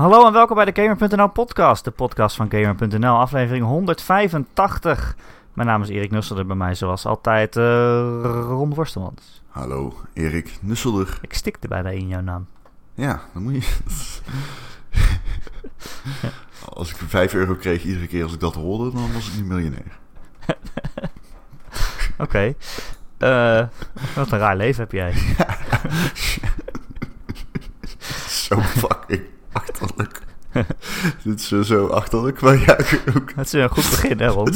Hallo en welkom bij de Gamer.nl podcast, de podcast van Gamer.nl, aflevering 185. Mijn naam is Erik Nusselder, bij mij zoals altijd uh, Ron Worstelmans. Hallo, Erik Nusselder. Ik stikte bijna in jouw naam. Ja, dan moet je... Als ik 5 euro kreeg iedere keer als ik dat hoorde, dan was ik niet miljonair. Oké. Okay. wat een raar leven heb jij. zo fucking achterlijk. Dit is zo achterlijk, maar ja, ook. Het is een goed begin, hè, Ron?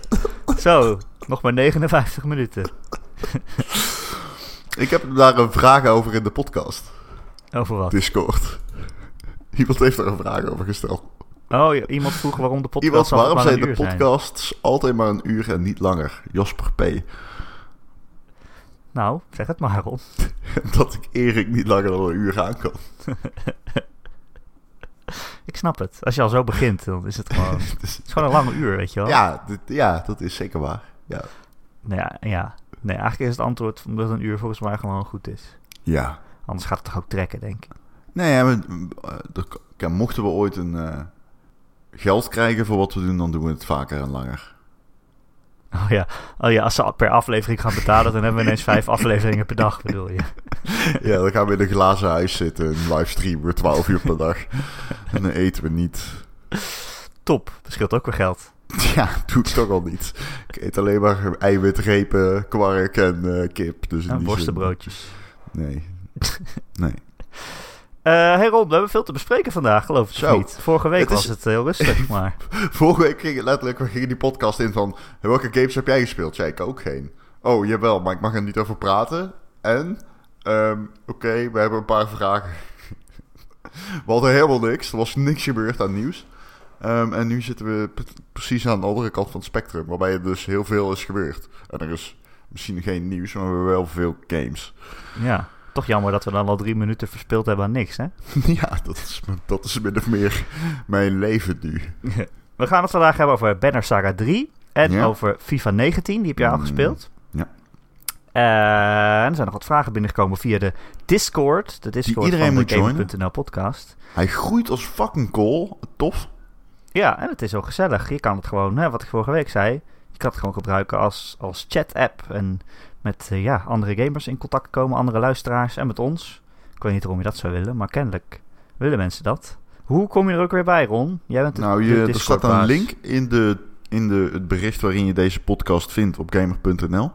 zo, nog maar 59 minuten. ik heb daar een vraag over in de podcast. Over wat? Discord. Iemand heeft er een vraag over gesteld. Oh, iemand vroeg waarom de podcast Iemand, waarom zijn de podcasts altijd maar een uur en niet langer? Jasper P. Nou, zeg het maar, Ron. dat ik Erik niet langer dan een uur aan kan. Ik snap het. Als je al zo begint, dan is het gewoon, het is gewoon een lange uur, weet je wel. Ja, ja dat is zeker waar. Ja. Nou ja, ja. Nee, eigenlijk is het antwoord omdat een uur volgens mij gewoon goed is. Ja. Anders gaat het toch ook trekken, denk ik. Nee, ja, maar, mochten we ooit een uh, geld krijgen voor wat we doen, dan doen we het vaker en langer. Oh ja. oh ja, als ze per aflevering gaan betalen, dan hebben we ineens vijf afleveringen per dag, bedoel je? Ja, dan gaan we in een glazen huis zitten, een livestreamen, 12 uur per dag. En dan eten we niet. Top, dat scheelt ook weer geld. Ja, doe ik toch al niet. Ik eet alleen maar eiwitrepen, kwark en uh, kip. Dus en worstenbroodjes. Nee. Nee. Uh, hey Rob, we hebben veel te bespreken vandaag, geloof ik Zo. niet. Vorige week was het heel rustig, maar... Vorige week ging letterlijk, we gingen die podcast in van... Welke games heb jij gespeeld? Zei ik ook geen. Oh, jawel, maar ik mag er niet over praten. En? Um, Oké, we hebben een paar vragen. we hadden helemaal niks. Er was niks gebeurd aan nieuws. Um, en nu zitten we precies aan de andere kant van het spectrum. Waarbij er dus heel veel is gebeurd. En er is misschien geen nieuws, maar we hebben wel veel games. Ja. Toch jammer dat we dan al drie minuten verspeeld hebben aan niks, hè? Ja, dat is, dat is min of meer mijn leven nu. we gaan het vandaag hebben over Banner Saga 3 en over FIFA 19. Die heb jij al mm, gespeeld. Ja. Uh, er zijn nog wat vragen binnengekomen via de Discord. De Discord iedereen van de Game.nl podcast. Hij groeit als fucking kool. Tof. Ja, en het is ook gezellig. Je kan het gewoon, hè, wat ik vorige week zei, je kan het gewoon gebruiken als, als chat-app. En met uh, ja, andere gamers in contact komen, andere luisteraars en met ons. Ik weet niet waarom je dat zou willen, maar kennelijk willen mensen dat. Hoe kom je er ook weer bij, Ron? Jij bent nou, je, er staat een link in, de, in de, het bericht waarin je deze podcast vindt op gamer.nl.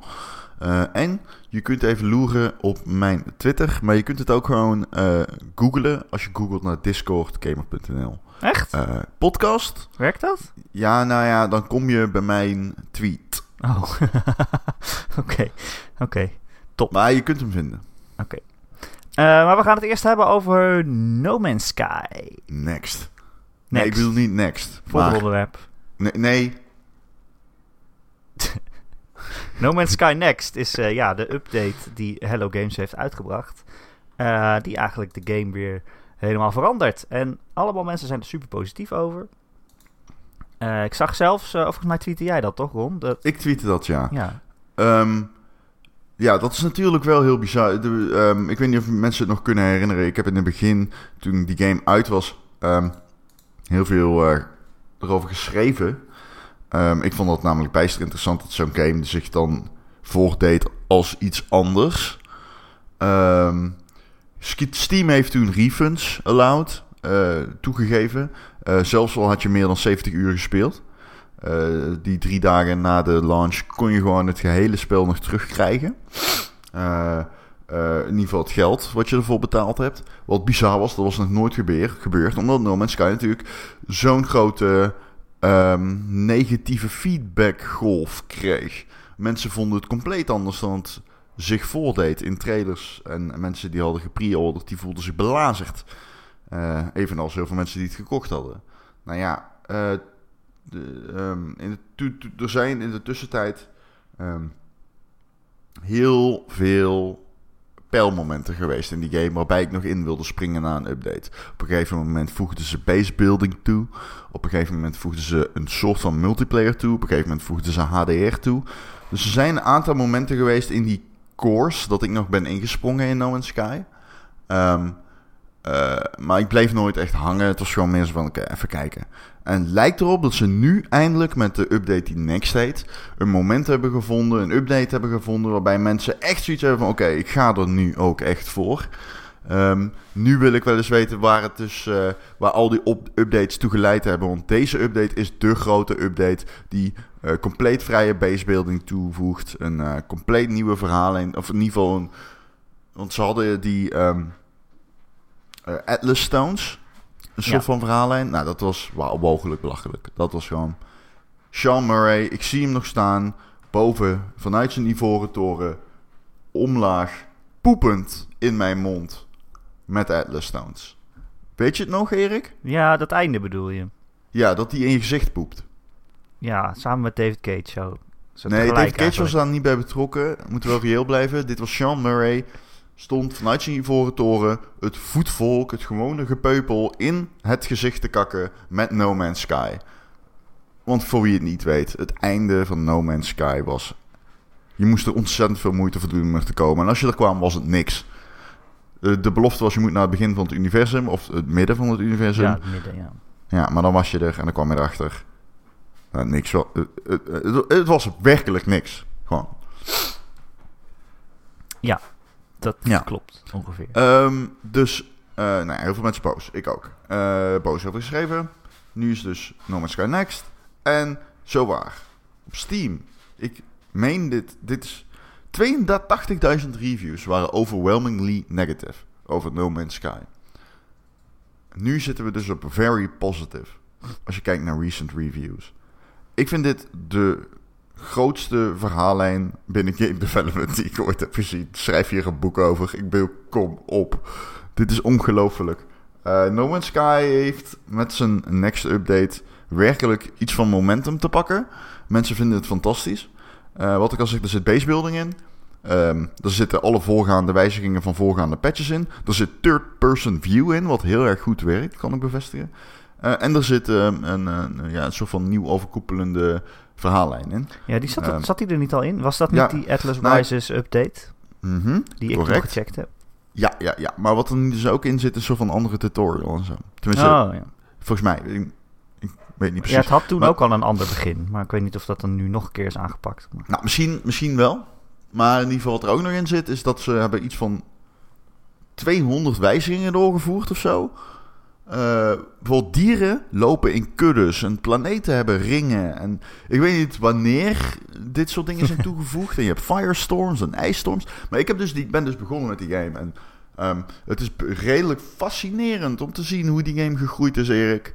Uh, eh, en je kunt even loeren op mijn Twitter, maar je kunt het ook gewoon uh, googlen als je googelt naar Discord gamer.nl. Echt? Uh, podcast. Werkt dat? Ja, nou ja, dan kom je bij mijn tweet. Oh, oké. Oké, top. Maar je kunt hem vinden. Oké. Uh, maar we gaan het eerst hebben over No Man's Sky. Next. next. Nee, ik wil niet next. Volgende onderwerp. Nee. nee. no Man's Sky Next is uh, ja, de update die Hello Games heeft uitgebracht. Uh, die eigenlijk de game weer helemaal verandert. En allemaal mensen zijn er super positief over. Uh, ik zag zelfs, uh, volgens mij tweette jij dat toch, Ron? Dat... Ik tweette dat, ja. Ja. Um, ja, dat is natuurlijk wel heel bizar. De, um, ik weet niet of mensen het nog kunnen herinneren. Ik heb in het begin, toen die game uit was, um, heel veel uh, erover geschreven. ik vond dat namelijk bijster interessant dat zo'n game zich dan voordeed als iets anders. Steam heeft toen refunds allowed, toegegeven. Uh, zelfs al had je meer dan 70 uur gespeeld. Uh, die drie dagen na de launch kon je gewoon het gehele spel nog terugkrijgen. In ieder geval het geld wat je ervoor betaald hebt. Wat bizar was, dat was nog nooit gebeurd. gebeurd omdat No Man's Sky natuurlijk zo'n grote um, negatieve feedbackgolf kreeg. Mensen vonden het compleet anders dan het zich voordeed in trailers. En mensen die hadden gepre-orderd, die voelden zich belazerd. Uh, evenals heel veel mensen die het gekocht hadden. Nou ja, uh, de, um, in de, er zijn in de tussentijd um, heel veel pijlmomenten geweest in die game waarbij ik nog in wilde springen na een update. Op een gegeven moment voegden ze base building toe. Op een gegeven moment voegden ze een soort van multiplayer toe. Op een gegeven moment voegden ze HDR toe. Dus er zijn een aantal momenten geweest in die course dat ik nog ben ingesprongen in No Man's Sky. Um, Eh, maar ik bleef nooit echt hangen. Het was gewoon meer zo van, even kijken. En het lijkt erop dat ze nu eindelijk met de update die Next heet... een moment hebben gevonden, een update hebben gevonden... waarbij mensen echt zoiets hebben van, oké, ik ga er nu ook echt voor... Ehm, nu wil ik wel eens weten waar, het dus, eh, waar al die updates toe geleid hebben. Want deze update is de grote update die uh, compleet vrije basebuilding toevoegt. Een compleet nieuwe verhaallijn. Of in ieder geval een... Want ze hadden die um, Atlas Stones. Een soort Ja. van verhaallijn. Nou, dat was wauw, mogelijk belachelijk. Dat was gewoon... Sean Murray, ik zie hem nog staan. Boven, vanuit zijn ivoren toren. Omlaag, poepend in mijn mond. Met Atlas Stones. Weet je het nog, Erik? Ja, dat einde bedoel je. Ja, dat hij in je gezicht poept. Ja, samen met David Cage zo. zo Nee, David Cage was daar niet bij betrokken. Moeten wel reëel blijven. Dit was Sean Murray. Stond vanuit zijn ivoren toren het voetvolk, het gewone gepeupel, in het gezicht te kakken met No Man's Sky. Want voor wie het niet weet, het einde van No Man's Sky was... Je moest er ontzettend veel moeite voor doen om er te komen. En als je er kwam, was het niks. Eh, De belofte was, je moet naar het begin van het universum, of het midden van het universum. Ja, het midden, ja. Ja, maar dan was je er en dan kwam je erachter. Nou, niks. Het, het, het, het was werkelijk niks. Gewoon. Dat Ja. klopt, ongeveer. Ehm, dus, eh nou, heel veel mensen boos. Ik ook. Eh, boos over geschreven. Nu is dus No Man's Sky Next. En zo waar. Op Steam. Ik meen dit. Dit is 82.000 reviews waren overwhelmingly negative over No Man's Sky. Nu zitten we dus op very positive. Als je kijkt naar recent reviews. Ik vind dit de grootste verhaallijn binnen game development die ik ooit heb gezien. Schrijf hier een boek over. Ik bedoel, kom op. Dit is ongelooflijk. Eh, no Man's Sky heeft met zijn next update werkelijk iets van momentum te pakken. Mensen vinden het fantastisch. Eh, wat ik al zeg, er zit basebuilding in. Ehm, er zitten alle voorgaande wijzigingen van voorgaande patches in. Er zit third-person view in, wat heel erg goed werkt, kan ik bevestigen. Eh, en er zit ehm, een, een, ja, een soort van nieuw overkoepelende verhaallijn in. Ja, die zat, ehm, zat die er niet al in? Was dat ja, niet die Atlas nou, Rises update? Mhm, Die ik nog gecheckt heb. Ja, ja, ja. Maar wat er nu dus ook in zit, is een soort van andere tutorial en zo. Tenminste, Oh, ja. volgens mij. Ik, ik weet niet ja, precies. het had toen Maar- ook al een ander begin. Maar ik weet niet of dat dan nu nog een keer is aangepakt. Maar- Nou, misschien, misschien wel. Maar in ieder geval wat er ook nog in zit, is dat ze hebben iets van 200 wijzigingen doorgevoerd of zo. Eh bijvoorbeeld dieren lopen in kuddes en planeten hebben ringen. En ik weet niet wanneer dit soort dingen zijn toegevoegd. En je hebt firestorms en ijsstorms. Maar ik heb dus die, ik ben dus begonnen met die game. En ehm, het is redelijk fascinerend om te zien hoe die game gegroeid is, Erik.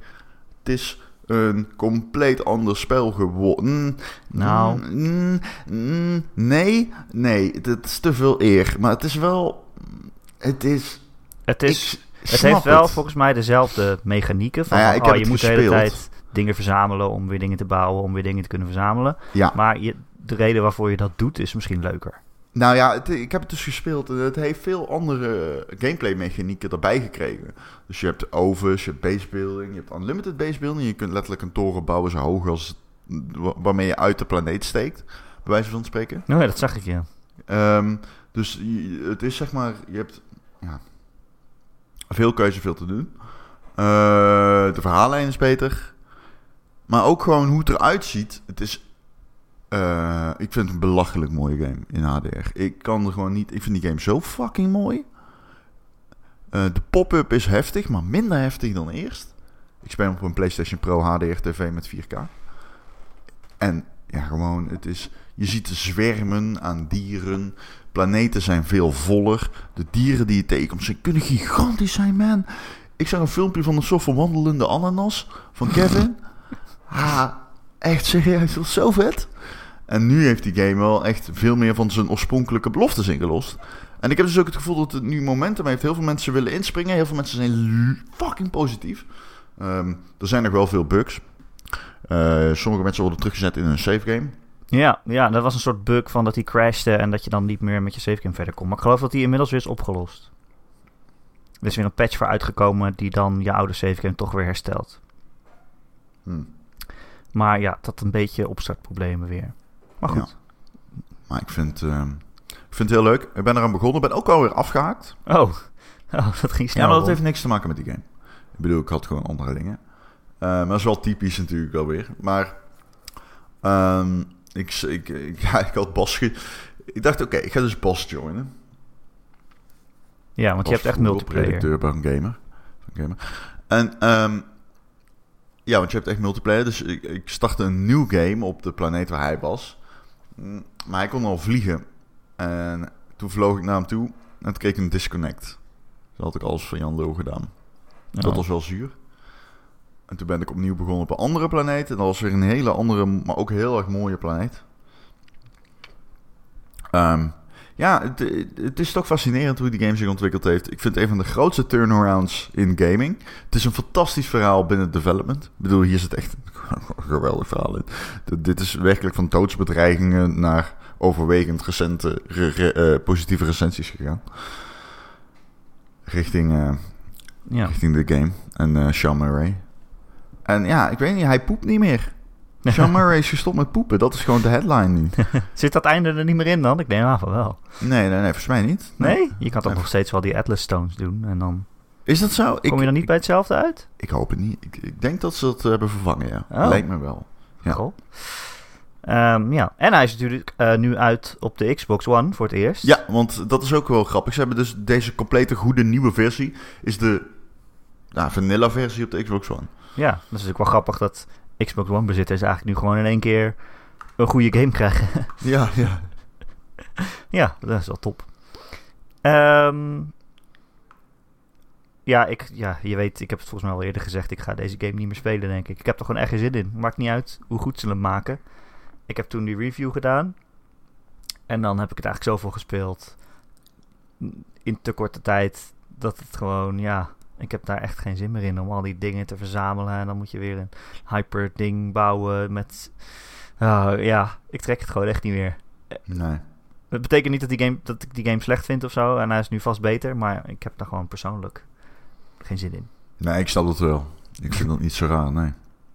Het is een compleet ander spel geworden. Nou. Mm, mm, nee, nee, dat is te veel eer. Maar het is wel. Het is. Het, is, ik het heeft wel het. volgens mij dezelfde mechanieken. Van, Nou ja, oh, je moet de hele tijd dingen verzamelen om weer dingen te bouwen, om weer dingen te kunnen verzamelen. Ja, Maar je, de reden waarvoor je dat doet is misschien leuker. nou ja, het- ik heb het dus gespeeld en het heeft veel andere gameplay-mechanieken erbij gekregen. Dus je hebt ovens, je hebt basebuilding, je hebt unlimited basebuilding. Je kunt letterlijk een toren bouwen zo hoog als wa- waarmee je uit de planeet steekt, bij wijze van spreken. Oh ja, dat zag ik, ja. Ehm, dus je- het is zeg maar, je hebt ja, veel keuze, veel te doen. Eh, de verhaallijn is beter. Maar ook gewoon hoe het eruit ziet. Het is, eh, ik vind het een belachelijk mooie game in HDR. Ik kan er gewoon niet, ik vind die game zo fucking mooi. Eh, de pop-up is heftig, maar minder heftig dan eerst. Ik speel op een PlayStation Pro HDR TV met 4K. En ja, gewoon, het is, je ziet de zwermen aan dieren. Planeten zijn veel voller. De dieren die je tegenkomt, ze kunnen gigantisch zijn, man. Ik zag een filmpje van een soort van wandelende ananas van Kevin. ah, echt serieus, dat is zo vet. En nu heeft die game wel echt veel meer van zijn oorspronkelijke beloftes ingelost. En ik heb dus ook het gevoel dat het nu momentum heeft. Heel veel mensen willen inspringen. Heel veel mensen zijn fucking positief. Ehm, er zijn nog wel veel bugs. Eh, sommige mensen worden teruggezet in een save game. Ja, ja, dat was een soort bug van dat hij crashte en dat je dan niet meer met je savegame verder kon. Maar ik geloof dat die inmiddels weer is opgelost. Er is weer een patch voor uitgekomen die dan je oude savegame toch weer herstelt. Hm. Maar ja, dat een beetje opstartproblemen weer. Maar goed. Maar ik vind, ehm, ik vind het heel leuk. Ik ben eraan begonnen. ben ook alweer afgehaakt. Oh, Oh, dat ging snel. Ja, maar dat rond. heeft niks te maken met die game. Ik bedoel, ik had gewoon andere dingen. Eh, maar dat is wel typisch natuurlijk wel weer. Maar ehm, ik, ik, ik, ja, ik had Bas... Ik dacht, oké, ik ga dus Bas joinen. Ja, want je hebt echt multiplayer. redacteur bij een gamer. Een gamer. En ehm, ja, want je hebt echt multiplayer. Dus ik, ik startte een nieuw game op de planeet waar hij was. Mm, Maar hij kon al vliegen. En toen vloog ik naar hem toe. En toen kreeg ik een disconnect. Dus had ik alles van Jan Lul gedaan. Dat Oh. was wel zuur. En toen ben ik opnieuw begonnen op een andere planeet. En dat was weer een hele andere, maar ook heel erg mooie planeet. Ehm, ja, het, het is toch fascinerend hoe die game zich ontwikkeld heeft. Ik vind het een van de grootste turnarounds in gaming. Het is een fantastisch verhaal binnen development. Ik bedoel, hier zit echt een geweldig verhaal in. Dit is werkelijk van doodsbedreigingen naar overwegend recente re- re- eh, positieve recensies gegaan. Richting eh, Ja. richting de game. En eh Sean Murray. En ja, ik weet niet, hij poept niet meer. Sean Murray is gestopt met poepen. Dat is gewoon de headline nu. Zit dat einde er niet meer in dan? Ik aan van wel. Nee, nee, nee, volgens mij niet. Nee? Je kan toch Nee. nog steeds wel die Atlas Stones doen en dan Is dat zo? Ik, kom je dan niet bij hetzelfde uit? ik hoop het niet. Ik, ik denk dat ze dat hebben vervangen, ja. Oh. Lijkt me wel. Ja. Goh. Ehm, ja, en hij is natuurlijk eh, nu uit op de Xbox One voor het eerst. Ja, want dat is ook wel grappig. Ze hebben dus deze complete goede nieuwe versie. Is de nou, vanilla versie op de Xbox One. Ja, dat is natuurlijk wel grappig dat Xbox One bezitters eigenlijk nu gewoon in één keer een goede game krijgen. Ja, ja. ja, dat is wel top. Ehm, ja, ik, ja, je weet, ik heb het volgens mij al eerder gezegd. Ik ga deze game niet meer spelen, denk ik. Ik heb er gewoon echt geen zin in. Maakt niet uit hoe goed ze hem maken. Ik heb toen die review gedaan. En dan heb ik het eigenlijk zoveel gespeeld. In te korte tijd. Dat het gewoon, ja. Ik heb daar echt geen zin meer in om al die dingen te verzamelen. En dan moet je weer een hyper ding bouwen met... Ah, ja, ik trek het gewoon echt niet meer. Nee. Het betekent niet dat, die game, dat ik die game slecht vind of zo. En hij is nu vast beter. Maar ik heb daar gewoon persoonlijk geen zin in. Nee, ik snap het wel. Ik vind dat niet zo raar, nee.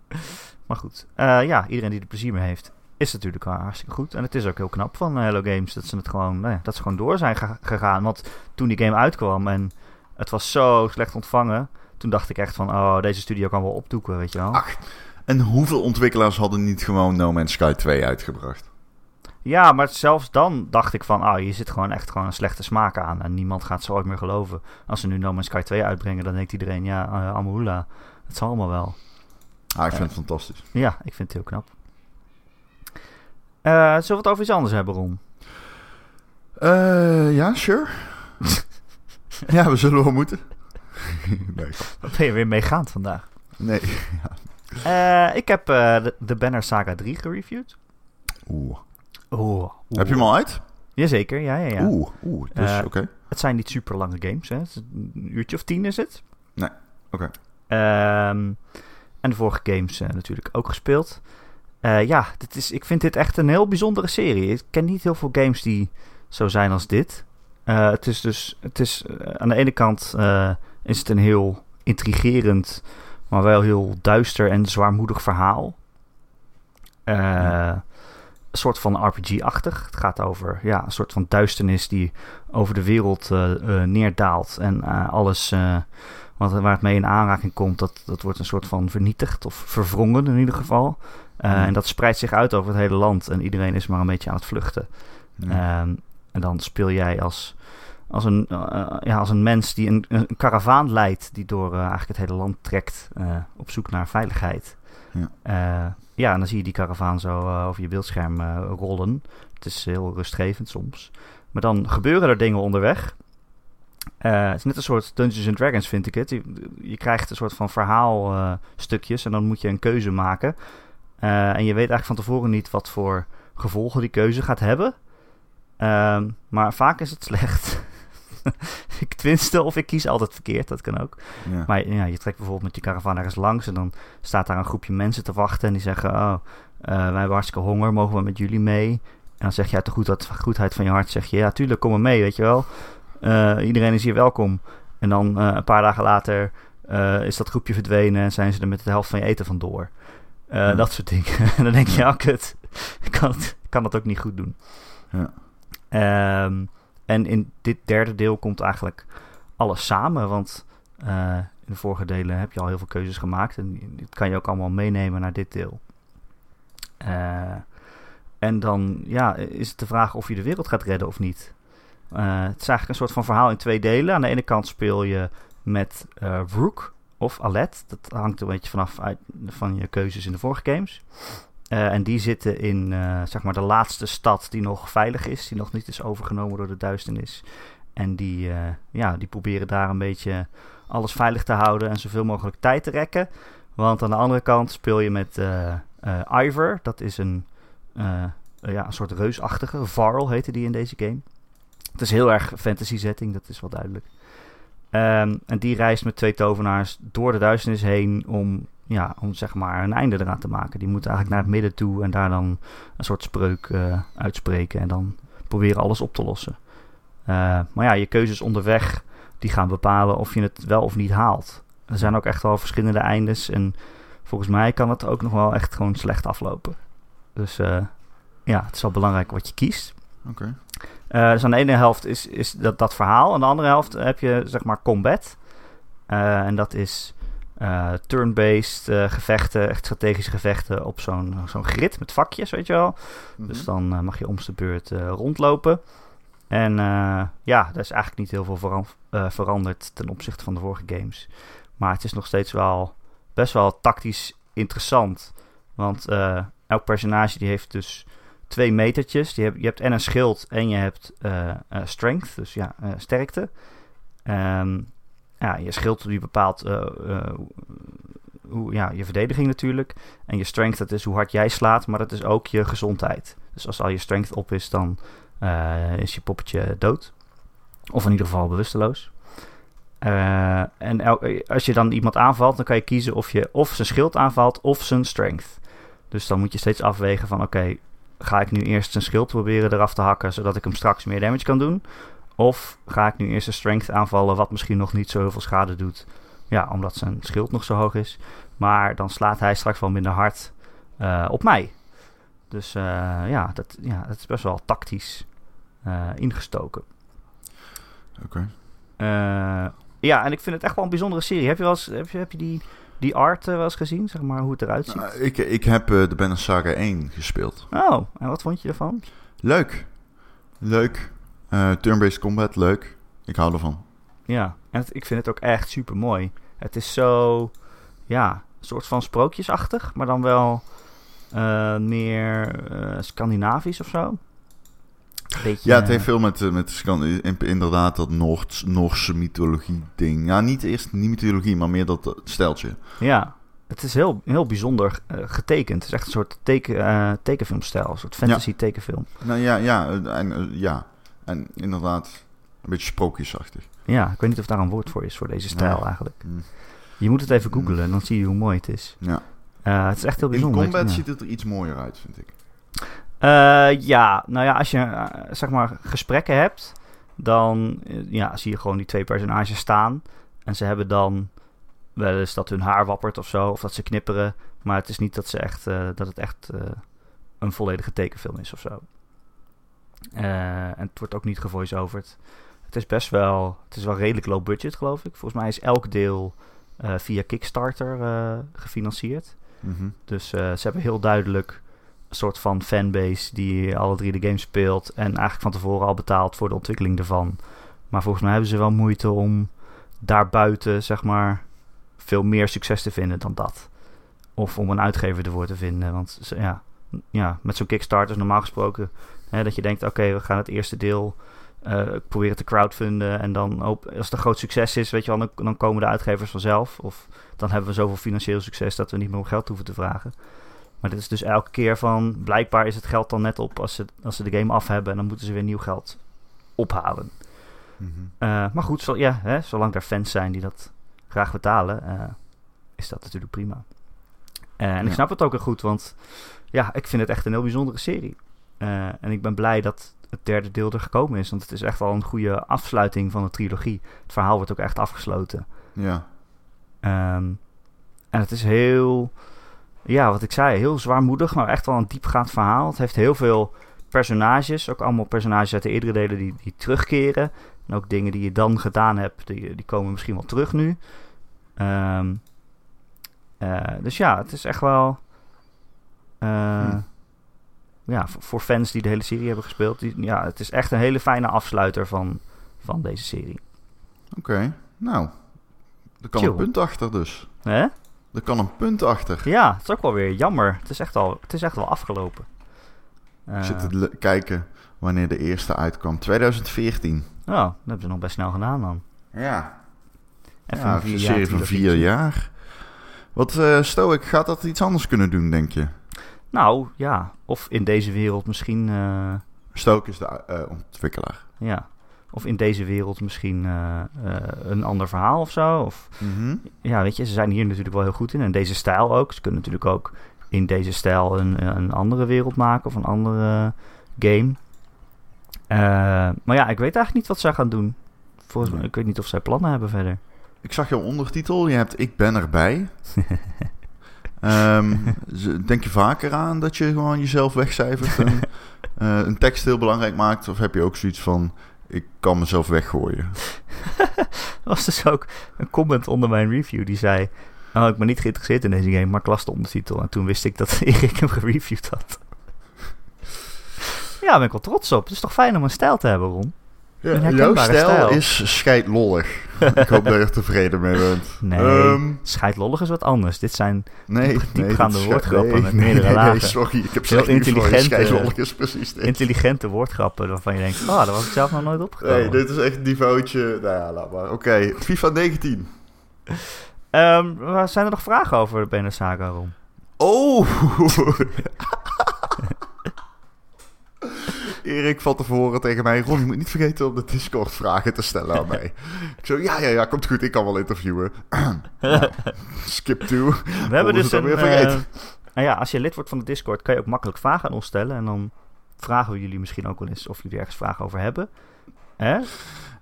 Maar goed, eh, ja, iedereen die er plezier mee heeft, is natuurlijk wel hartstikke goed. En het is ook heel knap van eh, Hello Games dat ze het gewoon, nou ja, dat ze gewoon door zijn ge- gegaan. Want toen die game uitkwam en het was zo slecht ontvangen, toen dacht ik echt van, oh, deze studio kan wel opdoeken, weet je wel. Ach. En hoeveel ontwikkelaars hadden niet gewoon No Man's Sky 2 uitgebracht? Ja, maar zelfs dan dacht ik van, ah, je zit gewoon echt gewoon een slechte smaak aan. En niemand gaat ze ooit meer geloven. Als ze nu No Man's Sky 2 uitbrengen, dan denkt iedereen, ja, uh, Amahula, het zal allemaal wel. Ah, ik vind het fantastisch. Ja, ik vind het heel knap. Eh, zullen we het over iets anders hebben, Ron? Eh, ja, sure. ja, we zullen wel moeten. nee. Wat ben je weer meegaand vandaag? Nee. Eh, ik heb eh, de, de Banner Saga 3 gereviewd. Oeh. Oh, Heb je hem al uit? Jazeker, ja, ja, ja. Oeh, oeh. Dus, Eh, oké. Het zijn niet super lange games, hè. Een uurtje of tien is het. Nee, oké. Ehm, en de vorige games natuurlijk ook gespeeld. Ja, dit is, ik vind dit echt een heel bijzondere serie. Ik ken niet heel veel games die zo zijn als dit. Eh, het is dus, het is, eh, aan de ene kant eh, is het een heel intrigerend, maar wel heel duister en zwaarmoedig verhaal. Ja. Een soort van RPG-achtig. Het gaat over ja, een soort van duisternis die over de wereld neerdaalt. En alles wat, waar het mee in aanraking komt, dat, dat wordt een soort van vernietigd of verwrongen in ieder geval. Hmm. En dat spreidt zich uit over het hele land en iedereen is maar een beetje aan het vluchten. Ja. Ehm, en dan speel jij als, als, een, eh, ja, als een mens die een, een karavaan leidt die door eh, eigenlijk het hele land trekt eh, op zoek naar veiligheid. Ja. Eh, ja, en dan zie je die karavaan zo eh, over je beeldscherm eh, rollen. Het is heel rustgevend soms. Maar dan gebeuren er dingen onderweg. Eh, het is net een soort Dungeons and Dragons, vind ik het. Je, je krijgt een soort van verhaalstukjes en dan moet je een keuze maken. Eh, en je weet eigenlijk van tevoren niet wat voor gevolgen die keuze gaat hebben. Ehm, maar vaak is het slecht. ik tenminste, of ik kies altijd verkeerd, dat kan ook. ja. Maar ja, je trekt bijvoorbeeld met je caravan ergens langs en dan staat daar een groepje mensen te wachten en die zeggen: Oh, eh, wij hebben hartstikke honger, mogen we met jullie mee? En dan zeg je uit de goedheid, goedheid van je hart: zeg je, Ja, tuurlijk, kom maar mee, weet je wel. Eh, iedereen is hier welkom. En dan eh, een paar dagen later is dat groepje verdwenen en zijn ze er met de helft van je eten vandoor. Ja. Dat soort dingen. en dan denk je: Ja, kut, ik kan het, kan het ook niet goed doen. Ja. Ehm, en in dit derde deel komt eigenlijk alles samen. Want eh, in de vorige delen heb je al heel veel keuzes gemaakt. En dit kan je ook allemaal meenemen naar dit deel. Eh, en dan ja, is het de vraag of je de wereld gaat redden of niet. Eh, het is eigenlijk een soort van verhaal in twee delen. Aan de ene kant speel je met Rook of Alet. Dat hangt een beetje vanaf uit, van je keuzes in de vorige games. Uh, en die zitten in zeg maar de laatste stad die nog veilig is. Die nog niet is overgenomen door de duisternis. En die, ja, die proberen daar een beetje alles veilig te houden en zoveel mogelijk tijd te rekken. Want aan de andere kant speel je met Ivor. Dat is een, ja, een soort reusachtige. Varl heette die in deze game. Het is heel erg fantasy setting, dat is wel duidelijk. Um, en die reist met twee tovenaars door de duisternis heen om, ja, om zeg maar een einde eraan te maken. Die moeten eigenlijk naar het midden toe en daar dan een soort spreuk uh, uitspreken en dan proberen alles op te lossen. Uh, maar ja, je keuzes onderweg die gaan bepalen of je het wel of niet haalt. Er zijn ook echt wel verschillende eindes en volgens mij kan het ook nog wel echt gewoon slecht aflopen. Dus uh, ja, het is wel belangrijk wat je kiest. Oké. Uh, dus aan de ene helft is, is dat, dat verhaal. Aan de andere helft heb je zeg maar combat. Uh, en dat is uh, turn-based gevechten, echt strategische gevechten op zo'n zo'n grid met vakjes, weet je wel. Mm -hmm. Dus dan mag je om de beurt rondlopen. En ja, daar is eigenlijk niet heel veel veran veranderd ten opzichte van de vorige games. Maar het is nog steeds wel best wel tactisch interessant. Want elk personage die heeft dus twee metertjes. Je hebt, je hebt en een schild en je hebt uh, uh, strength, dus ja, uh, sterkte. Um, ja, je schild die bepaalt hoe, ja, je verdediging natuurlijk. En je strength, dat is hoe hard jij slaat, maar dat is ook je gezondheid. Dus als al je strength op is, dan is je poppetje dood. Of in ieder geval bewusteloos. en als je dan iemand aanvalt, dan kan je kiezen of je of zijn schild aanvalt of zijn strength. Dus dan moet je steeds afwegen van oké, ga ik nu eerst zijn schild proberen eraf te hakken, zodat ik hem straks meer damage kan doen? Of ga ik nu eerst een strength aanvallen, wat misschien nog niet zo heel veel schade doet? Ja, omdat zijn schild nog zo hoog is. Maar dan slaat hij straks wel minder hard uh, op mij. Dus uh, ja, dat, ja, dat is best wel tactisch uh, ingestoken. Oké. Okay. ja, en ik vind het echt wel een bijzondere serie. Heb je, wel eens, heb je, heb je die die art uh, wel eens gezien, zeg maar, hoe het eruit ziet? Nou, ik, ik heb uh, de Banner Saga 1 gespeeld. Oh, en wat vond je ervan? Leuk. Leuk. Uh, Turn-based combat, leuk. Ik hou ervan. Ja, en het, ik vind het ook echt super mooi. Het is zo, ja, een soort van sprookjesachtig, maar dan wel meer Scandinavisch of zo. Beetje, ja, het heeft veel met, met inderdaad dat Noord, Noorse mythologie ding. Ja, niet eerst niet mythologie, maar meer dat steltje. Ja, het is heel, heel bijzonder uh, getekend. Het is echt een soort teken, uh, tekenfilmstijl, een soort fantasy ja. tekenfilm. Nou ja, ja, en, uh, ja. en inderdaad een beetje sprookjesachtig. Ja, ik weet niet of daar een woord voor is, voor deze stijl ja. eigenlijk. Mm. Je moet het even googlen en dan zie je hoe mooi het is. Ja. het is echt heel bijzonder. In combat ziet het er iets mooier uit, vind ik. Uh, ja, nou ja, als je uh, zeg maar gesprekken hebt, dan uh, ja, zie je gewoon die twee personages staan. En ze hebben dan wel eens dat hun haar wappert of zo, of dat ze knipperen. Maar het is niet dat, ze echt, dat het echt een volledige tekenfilm is of zo. en het wordt ook niet gevoice-overd. Het is best wel, het is wel redelijk low budget geloof ik. Volgens mij is elk deel via Kickstarter gefinancierd. Mm -hmm. Dus ze hebben heel duidelijk soort van fanbase die alle drie de games speelt. En eigenlijk van tevoren al betaalt voor de ontwikkeling ervan. Maar volgens mij hebben ze wel moeite om daarbuiten, zeg maar, veel meer succes te vinden dan dat. Of om een uitgever ervoor te vinden. Want ja, ja met zo'n Kickstarter is normaal gesproken hè, dat je denkt: oké, we gaan het eerste deel uh, proberen te crowdfunden. En dan hoop, als het een groot succes is, weet je wel, dan komen de uitgevers vanzelf. Of dan hebben we zoveel financieel succes dat we niet meer om geld hoeven te vragen. Maar dit is dus elke keer van... Blijkbaar is het geld dan net op als ze, als ze de game af hebben... en dan moeten ze weer nieuw geld ophalen. Mm -hmm. uh, maar goed, zo, ja, hè, zolang er fans zijn die dat graag betalen... Uh, is dat natuurlijk prima. Uh, en ja. ik snap het ook heel goed, want... Ja, ik vind het echt een heel bijzondere serie. en ik ben blij dat het derde deel er gekomen is. Want het is echt wel een goede afsluiting van de trilogie. Het verhaal wordt ook echt afgesloten. Ja. Um, en het is heel ja, wat ik zei, heel zwaarmoedig, maar echt wel een diepgaand verhaal. Het heeft heel veel personages, ook allemaal personages uit de eerdere delen die, die terugkeren. En ook dingen die je dan gedaan hebt, die, die komen misschien wel terug nu. Ehm, eh, dus ja, het is echt wel... eh, Hm. Ja, voor, fans die de hele serie hebben gespeeld. Die, ja, het is echt een hele fijne afsluiter van, van deze serie. Oké, nou. Er kan Chill. een punt achter dus. Hè? Er kan een punt achter. Ja, het is ook wel weer jammer. Het is echt, al, het is echt wel afgelopen. Ik Eh, zit te le- kijken wanneer de eerste uitkwam. 2014. oh, dat hebben ze nog best snel gedaan dan. Ja. Even ja, een serie van vier jaar. Wat eh Stoic, gaat dat iets anders kunnen doen, denk je? Nou, ja. Of in deze wereld misschien... eh, Stoic is de eh, ontwikkelaar. ja. Of in deze wereld misschien eh, eh, een ander verhaal of zo. Of Mhm. ja, weet je, ze zijn hier natuurlijk wel heel goed in. En deze stijl ook. Ze kunnen natuurlijk ook in deze stijl een, een andere wereld maken of een andere game. Eh, maar ja, ik weet eigenlijk niet wat zij gaan doen. Volgens mij, ik weet niet of zij plannen hebben verder. Ik zag jouw ondertitel. Je hebt Ik ben erbij. Ehm, denk je vaker aan dat je gewoon jezelf wegcijfert en eh, een tekst heel belangrijk maakt? Of heb je ook zoiets van, ik kan mezelf weggooien? Er was dus ook een comment onder mijn review die zei... Oh, ik ben niet geïnteresseerd in deze game, maar ik las de ondertitel. En toen wist ik dat Erik hem gereviewd had. ja, daar ben ik wel trots op. Het is toch fijn om een stijl te hebben, Ron? Ja, jouw stijl, stijl. is scheidlollig. ik hoop dat je er tevreden mee bent. Nee, Ehm, Scheidlollig is wat anders. Dit zijn nee, diep- nee, diepgaande woordgrappen nee, met nee, meerdere nee, nee, lagen. sorry, ik heb Heel je. intelligente- Scheidlollig is precies dit. intelligente woordgrappen waarvan je denkt... Oh, daar was ik zelf nog nooit opgekomen. Nee, dit is echt een niveautje. Nou ja, laat maar. Oké, FIFA 19. Ehm, waar zijn er nog vragen over de Saga, Ron? Oh! Erik van tevoren tegen mij... Ron, je moet niet vergeten om de Discord vragen te stellen aan mij. Ik zo, ja, ja, ja, komt goed. Ik kan wel interviewen. Ja, Skip to. We hebben dus een... alweer vergeten? eh, nou ja, als je lid wordt van de Discord kan je ook makkelijk vragen aan ons stellen. En dan vragen we jullie misschien ook wel eens of jullie ergens vragen over hebben. Hè?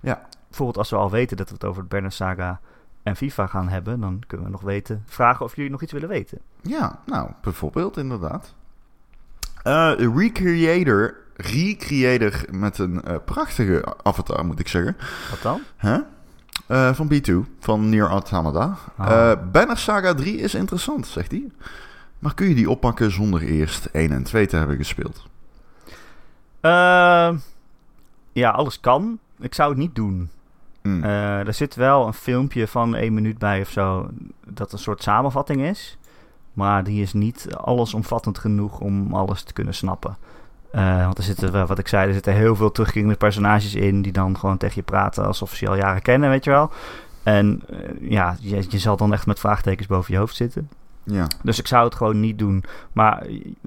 Ja. Bijvoorbeeld als we al weten dat we het over de Banner Saga en FIFA gaan hebben, dan kunnen we nog weten, vragen of jullie nog iets willen weten. Ja, nou, bijvoorbeeld inderdaad. Eh recreator, recreator met een eh, prachtige avatar, moet ik zeggen. Wat dan? Eh, van B2, van Nier Automata. Ah. Banner Saga 3 is interessant, zegt hij. Maar kun je die oppakken zonder eerst 1 en 2 te hebben gespeeld? Ehm, ja, alles kan. Ik zou het niet doen. Eh, er zit wel een filmpje van één minuut bij of zo, dat een soort samenvatting is. Maar die is niet allesomvattend genoeg om alles te kunnen snappen. Eh, want er zitten, wel, wat ik zei, er zitten heel veel terugkerende personages in die dan gewoon tegen je praten alsof ze je al jaren kennen, weet je wel. En eh, ja, je, je zal dan echt met vraagtekens boven je hoofd zitten. ja. Dus ik zou het gewoon niet doen. Maar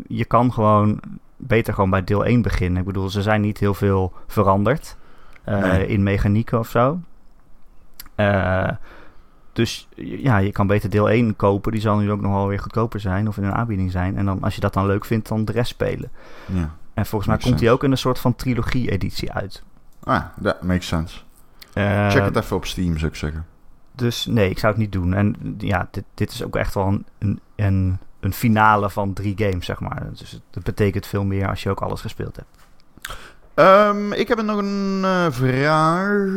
je- kan gewoon beter gewoon bij deel 1 beginnen. Ik bedoel, ze zijn niet heel veel veranderd eh, Nee. in mechanieken of zo. Eh, dus ja, je kan beter deel 1 kopen. Die zal nu ook nog wel weer goedkoper zijn of in een aanbieding zijn. En dan, als je dat dan leuk vindt, dan de rest spelen. ja. En volgens mij komt die ook in een soort van trilogie-editie uit. Ah, that makes sense. Eh, Check het even op Steam, zou ik zeggen. Dus nee, ik zou het niet doen. En ja, dit, dit is ook echt wel een, een, een, een finale van drie games, zeg maar. Dus het, het betekent veel meer als je ook alles gespeeld hebt. Ehm, ik heb nog een eh, vraag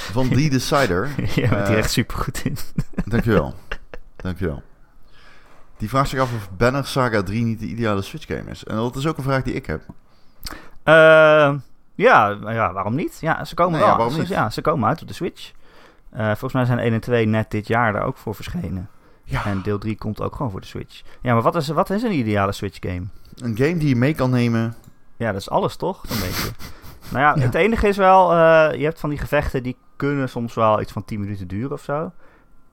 van The Decider. je bent hier Eh, echt super goed in. Dankjewel. Dankjewel. Die vraagt zich af of Banner Saga 3 niet de ideale Switch game is. En dat is ook een vraag die ik heb. Eh, ja, ja, waarom niet? Ja, ze komen Nee, wel. ja, waarom ze, niet? ja, ze komen uit op de Switch. Eh, volgens mij zijn 1 en 2 net dit jaar daar ook voor verschenen. Ja. En deel 3 komt ook gewoon voor de Switch. Ja, maar wat is, wat is een ideale Switch game? Een game die je mee kan nemen. Ja, dat is alles toch? Een beetje. Nou ja, Ja. het enige is wel, eh, je hebt van die gevechten die kunnen soms wel iets van 10 minuten duren of zo.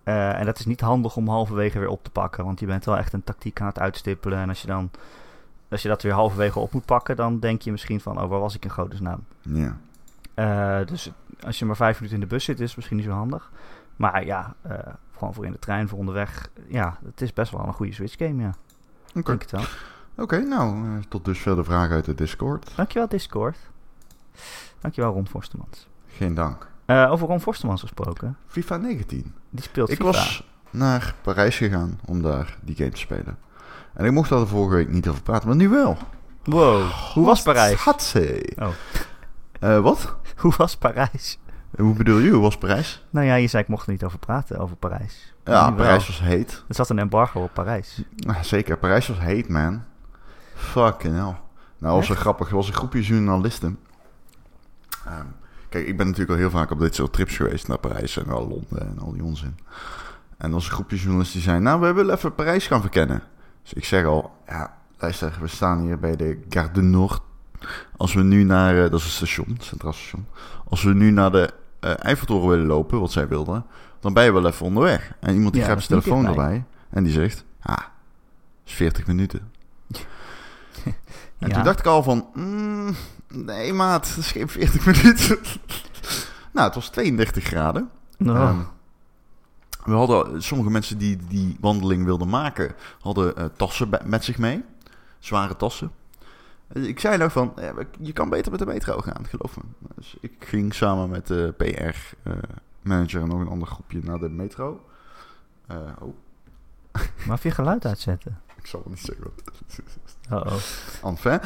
Eh, en dat is niet handig om halverwege weer op te pakken, want je bent wel echt een tactiek aan het uitstippelen. En als je dan, als je dat weer halverwege op moet pakken, dan denk je misschien van, oh, waar was ik in godesnaam? Ja. Eh, dus als je maar vijf minuten in de bus zit, is het misschien niet zo handig. Maar ja, gewoon voor in de trein, voor onderweg. Ja, het is best wel een goede Switch game, ja. Oké, Denk het wel. Oké, nou, tot dusver de vraag uit de Discord. Dankjewel Discord. Dankjewel Ron Forstemans. Geen dank. Eh, over Ron Forstemans gesproken. FIFA 19. Die speelt Ik FIFA. was naar Parijs gegaan om daar die game te spelen. En ik mocht daar de vorige week niet over praten, maar nu wel. Wow, hoe was Parijs? Hatsé. Oh. Eh, wat? Hoe was Parijs? Hoe bedoel je? Hoe was Parijs? Nou ja, je zei ik mocht er niet over praten, over Parijs. Ja, wel. Parijs was heet. Er zat een embargo op Parijs. Zeker, Parijs was heet, man. Fucking hell. Nou, was zo Echt? grappig. Er was een groepje journalisten. Kijk, ik ben natuurlijk al heel vaak op dit soort trips geweest naar Parijs en naar Londen en al die onzin. En was een groepje journalisten die zeiden, nou, we willen even Parijs gaan verkennen. Dus ik zeg al, ja, luister, we staan hier bij de Gare du Nord. Als we nu naar, eh, dat is een station, Centraal Station. Als we nu naar de eh, Eiffeltoren willen lopen, wat zij wilden, dan ben je wel even onderweg. En iemand die Ja, grijpt zijn telefoon erbij en die zegt, ah, dat is 40 minuten. En Ja. toen dacht ik al van, mm, nee maat, dat is geen 40 minuten. nou, het was 32 graden. Oh. Ehm, we hadden, sommige mensen die die wandeling wilden maken, hadden eh, tassen met zich mee. Zware tassen. Eh, Ik zei nog van, eh, je kan beter met de metro gaan, geloof me. Dus ik ging samen met de PR-manager en nog een ander groepje naar de metro. Eh, oh, Maar je geluid uitzetten. ik zal het niet zeggen. Oh, oh. Enfin.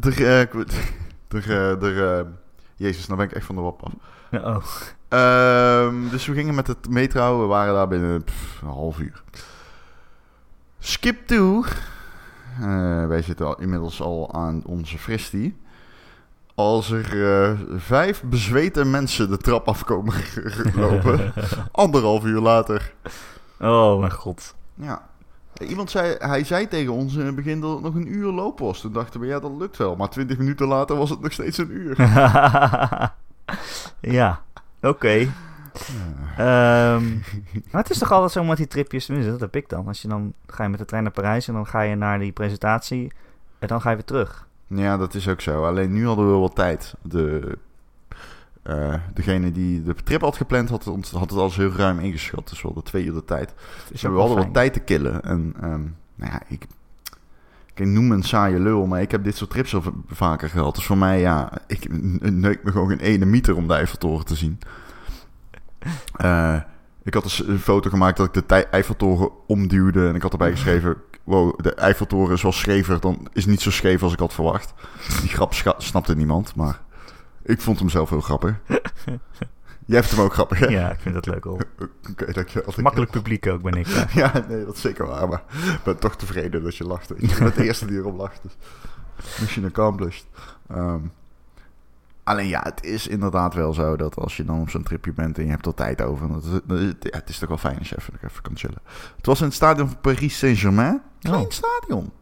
De, eh, eh, eh, Jezus, nou ben ik echt van de wap af. oh. Ehm, dus we gingen met het metro. We waren daar binnen pff, een half uur. Skip to. Eh, wij zitten al, inmiddels al aan onze fristie. Als er vijf bezweten mensen de trap afkomen lopen. anderhalf uur later. Oh, mijn god. Ja. Iemand zei, hij zei tegen ons in het begin dat het nog een uur lopen was. Toen dachten we, ja, dat lukt wel. Maar twintig minuten later was het nog steeds een uur. ja, oké. Ehm, maar het is toch altijd zo met die tripjes, tenminste, dat heb ik dan. Als je dan ga je met de trein naar Parijs en dan ga je naar die presentatie en dan ga je weer terug. Ja, dat is ook zo. Alleen nu hadden we wel wat tijd. De, eh, degene die de trip had gepland, had, ons- had het al zo heel ruim ingeschat. Dus we hadden twee uur de tijd. Het Dus we hadden wel wat tijd te killen. En ehm, nou ja, ik, ik noem me een saaie lul, maar ik heb dit soort trips al vaker gehad. Dus voor mij, ja, ik neuk me gewoon geen ene meter om de Eiffeltoren te zien. Eh, ik had dus een foto gemaakt dat ik de Eiffeltoren omduwde. En ik had erbij geschreven, wow, de Eiffeltoren is wel schever. Dan is niet zo scheef als ik had verwacht. Die grap snapte niemand, maar ik vond hem zelf heel grappig. Jij vindt hem ook grappig, hè? Ja, ik vind dat leuk al. Oké, dankjewel. Makkelijk publiek ook ben ik. ja. Ja, nee, dat is zeker waar. Maar ik ben toch tevreden dat je lacht. Je bent de eerste die erop lacht. Dus mission accomplished. Ehm, alleen ja, het is inderdaad wel zo dat als je dan op zo'n tripje bent en je hebt er tijd over. Dat, dat- ja, het is toch wel fijn als je even, even kan chillen. Het was in het stadion van Paris Saint-Germain. Klein Oh. stadion.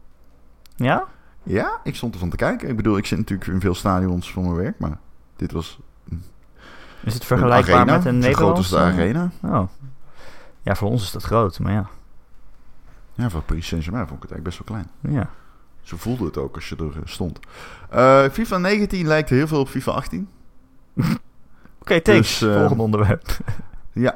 Ja? Ja, ik stond ervan te kijken. Ik bedoel, ik zit natuurlijk in veel stadions voor mijn werk. Maar dit was Is het vergelijkbaar arena. met een groot als Nederlandse? de arena. Oh. Ja, voor ons is dat groot, maar ja. Ja, voor Paris Saint-Germain vond ik het eigenlijk best wel klein. ja. Zo voelde het ook als je er eh, stond. Eh, FIFA 19 lijkt heel veel op FIFA 18. Oké, thanks. Dus, Volgende onderwerp. Ja.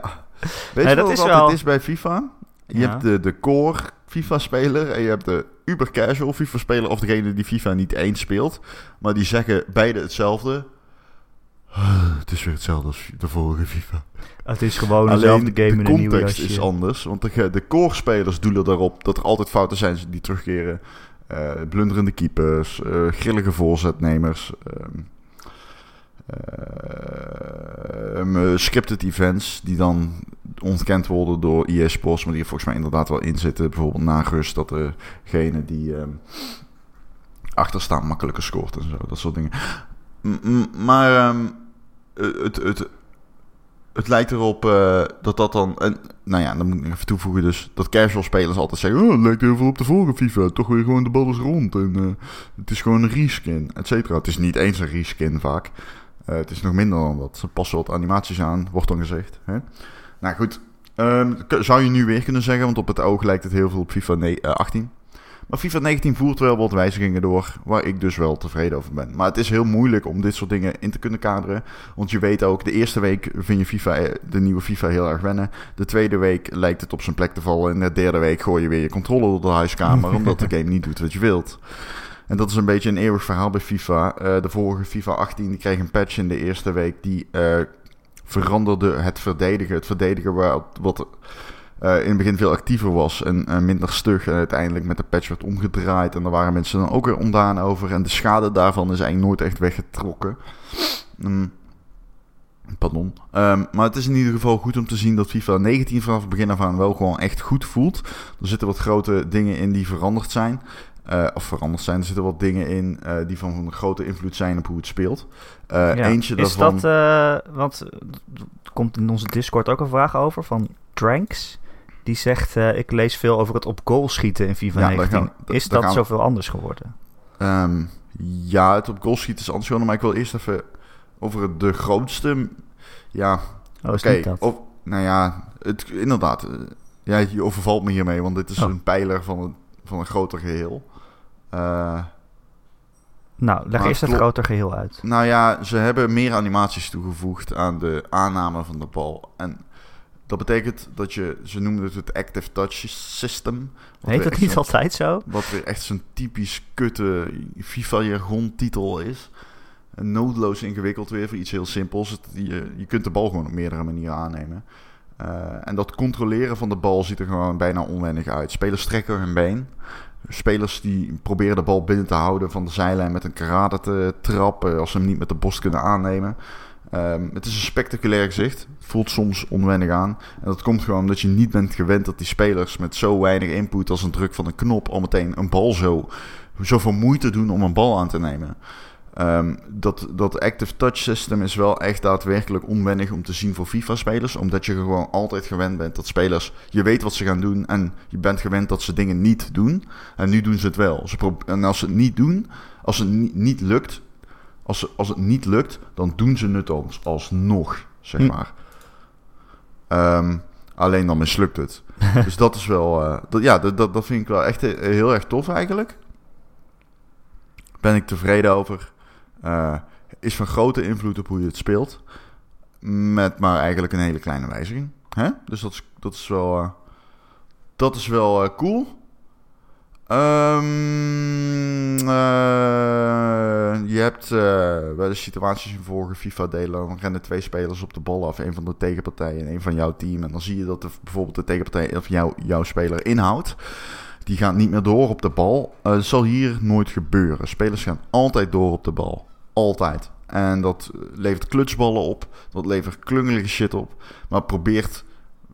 Weet Nee, je dat wat is het wel- is bij FIFA? Je Ja. hebt de, de core FIFA-speler en je hebt de uber casual FIFA-speler... of degene die FIFA niet eens speelt. Maar die zeggen beide hetzelfde. "Ah, Het is weer hetzelfde als de vorige FIFA. Het is gewoon Alleen dezelfde game de in een nieuw context is anders. Want de, de core-spelers doelen daarop dat er altijd fouten zijn die terugkeren. Eh, blunderende keepers, eh, grillige voorzetnemers, ehm, ehm, eh, scripted events die dan ontkend worden door EA Sports, maar die er volgens mij inderdaad wel in zitten. Bijvoorbeeld na rust dat degene die ehm achter staan makkelijker scoort en zo, dat soort dingen. M- maar het, het, het lijkt erop eh, dat dat dan... En, nou ja, dan moet ik even toevoegen dus... Dat casual spelers altijd zeggen... Oh, het lijkt heel veel op de vorige FIFA. Toch weer gewoon de bal is rond. En eh, het is gewoon een reskin, et cetera. Het is niet eens een reskin vaak. Eh, het is nog minder dan dat. Ze passen wat animaties aan, wordt dan gezegd. Hè? Nou goed, ehm, zou je nu weer kunnen zeggen... Want op het oog lijkt het heel veel op FIFA ne- eh, 18... Maar FIFA 19 voert wel wat wijzigingen door, waar ik dus wel tevreden over ben. Maar het is heel moeilijk om dit soort dingen in te kunnen kaderen. Want je weet ook, de eerste week vind je FIFA, eh, de nieuwe FIFA heel erg wennen. De tweede week lijkt het op zijn plek te vallen. En de derde week gooi je weer je controller door de huiskamer, omdat de game niet doet wat je wilt. En dat is een beetje een eeuwig verhaal bij FIFA. Eh, de vorige FIFA 18 die kreeg een patch in de eerste week die eh, veranderde het verdedigen. Het verdedigen wat, wat eh, in het begin veel actiever was en eh, minder stug. En uiteindelijk met de patch werd omgedraaid. En daar waren mensen dan ook weer ondaan over. En de schade daarvan is eigenlijk nooit echt weggetrokken. Mm, Pardon. Ehm, maar het is in ieder geval goed om te zien dat FIFA 19 vanaf het begin af aan wel gewoon echt goed voelt. Er zitten wat grote dingen in die veranderd zijn. Uh, of veranderd zijn. Er zitten wat dingen in uh, die van, van grote invloed zijn op hoe het speelt. Uh, ja. Eentje is daarvan... dat, want er komt in onze Discord ook een vraag over van Tranks. Die zegt, ik lees veel over het op goal schieten in FIFA ja, 19. Gaan, is dat zoveel anders geworden? Um, ja, het op goal schieten is anders geworden. Maar ik wil eerst even over de grootste... Ja, oh, okay, dat? Of, nou ja, het, inderdaad. Ja, je overvalt me hiermee, want dit is oh. een pijler van een, van een groter geheel. Uh, nou, leg eerst het groter geheel uit. Nou ja, ze hebben meer animaties toegevoegd aan de aanname van de bal. En dat betekent dat je, ze noemen het het Active Touch System. Heet dat niet altijd zo? Wat weer echt zo'n typisch kutte FIFA-jargon titel is. Noodloos ingewikkeld weer voor iets heel simpels. je, je kunt de bal gewoon op meerdere manieren aannemen. Uh, en dat controleren van de bal ziet er gewoon bijna onwennig uit. Spelers strekken hun been. Spelers die proberen de bal binnen te houden van de zijlijn met een karate te trappen als ze hem niet met de borst kunnen aannemen. Um, het is een spectaculair gezicht. Voelt soms onwennig aan. En dat komt gewoon omdat je niet bent gewend dat die spelers met zo weinig input als een druk van een knop al meteen een bal zo, zoveel moeite doen om een bal aan te nemen. Um, dat, dat Active Touch System is wel echt daadwerkelijk onwennig om te zien voor FIFA-spelers. Omdat je gewoon altijd gewend bent dat spelers. Je weet wat ze gaan doen en je bent gewend dat ze dingen niet doen. En nu doen ze het wel. Ze en als ze het niet doen, als het niet lukt. Als, als het niet lukt, dan doen ze het ons alsnog, zeg hm. maar. Um, alleen dan mislukt het. dus dat is wel. Uh, dat, ja, dat, dat, dat vind ik wel echt heel erg tof eigenlijk. Ben ik tevreden over. Uh, is van grote invloed op hoe je het speelt. Met maar eigenlijk een hele kleine wijziging. Hè? Dus dat is, dat is wel, uh, dat is wel uh, cool. Um, je hebt bij de situaties in vorige FIFA-delen. Dan rennen twee spelers op de bal af. Een van de tegenpartijen en een van jouw team. En dan zie je dat bijvoorbeeld de tegenpartij of jou, jouw speler inhoudt. Die gaat niet meer door op de bal. dat zal hier nooit gebeuren. Spelers gaan altijd door op de bal. Altijd. En dat levert klutsballen op. Dat levert klungelige shit op. Maar probeert,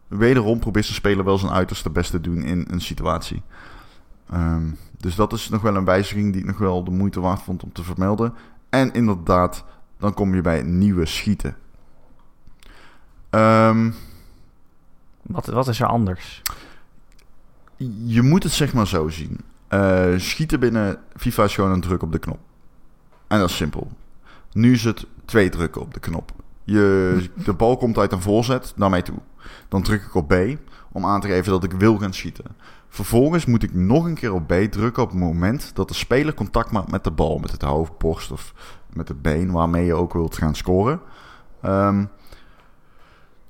wederom probeert de speler wel zijn uiterste best te doen in een situatie. Um, dus dat is nog wel een wijziging die ik nog wel de moeite waard vond om te vermelden. En inderdaad, dan kom je bij nieuwe schieten. Um, wat, wat is er anders? Je moet het zeg maar zo zien. Uh, schieten binnen FIFA is gewoon een druk op de knop. En dat is simpel. Nu is het twee drukken op de knop. Je, de bal komt uit een voorzet naar mij toe. Dan druk ik op B om aan te geven dat ik wil gaan schieten. Vervolgens moet ik nog een keer op B drukken op het moment dat de speler contact maakt met de bal. Met het hoofd, borst of met het been waarmee je ook wilt gaan scoren. Um,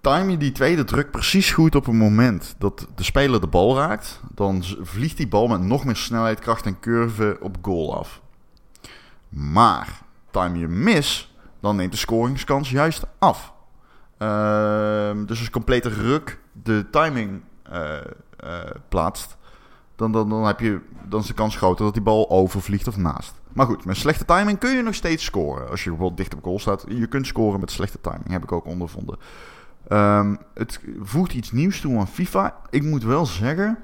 time je die tweede druk precies goed op het moment dat de speler de bal raakt. Dan vliegt die bal met nog meer snelheid, kracht en curve op goal af. Maar time je mis, dan neemt de scoringskans juist af. Uh, dus je complete ruk de timing uh, plaatst, dan, dan, dan, heb je, dan is de kans groter dat die bal overvliegt of naast. Maar goed, met slechte timing kun je nog steeds scoren. Als je bijvoorbeeld dicht op goal staat, je kunt scoren met slechte timing. Heb ik ook ondervonden. Um, het voegt iets nieuws toe aan FIFA. Ik moet wel zeggen,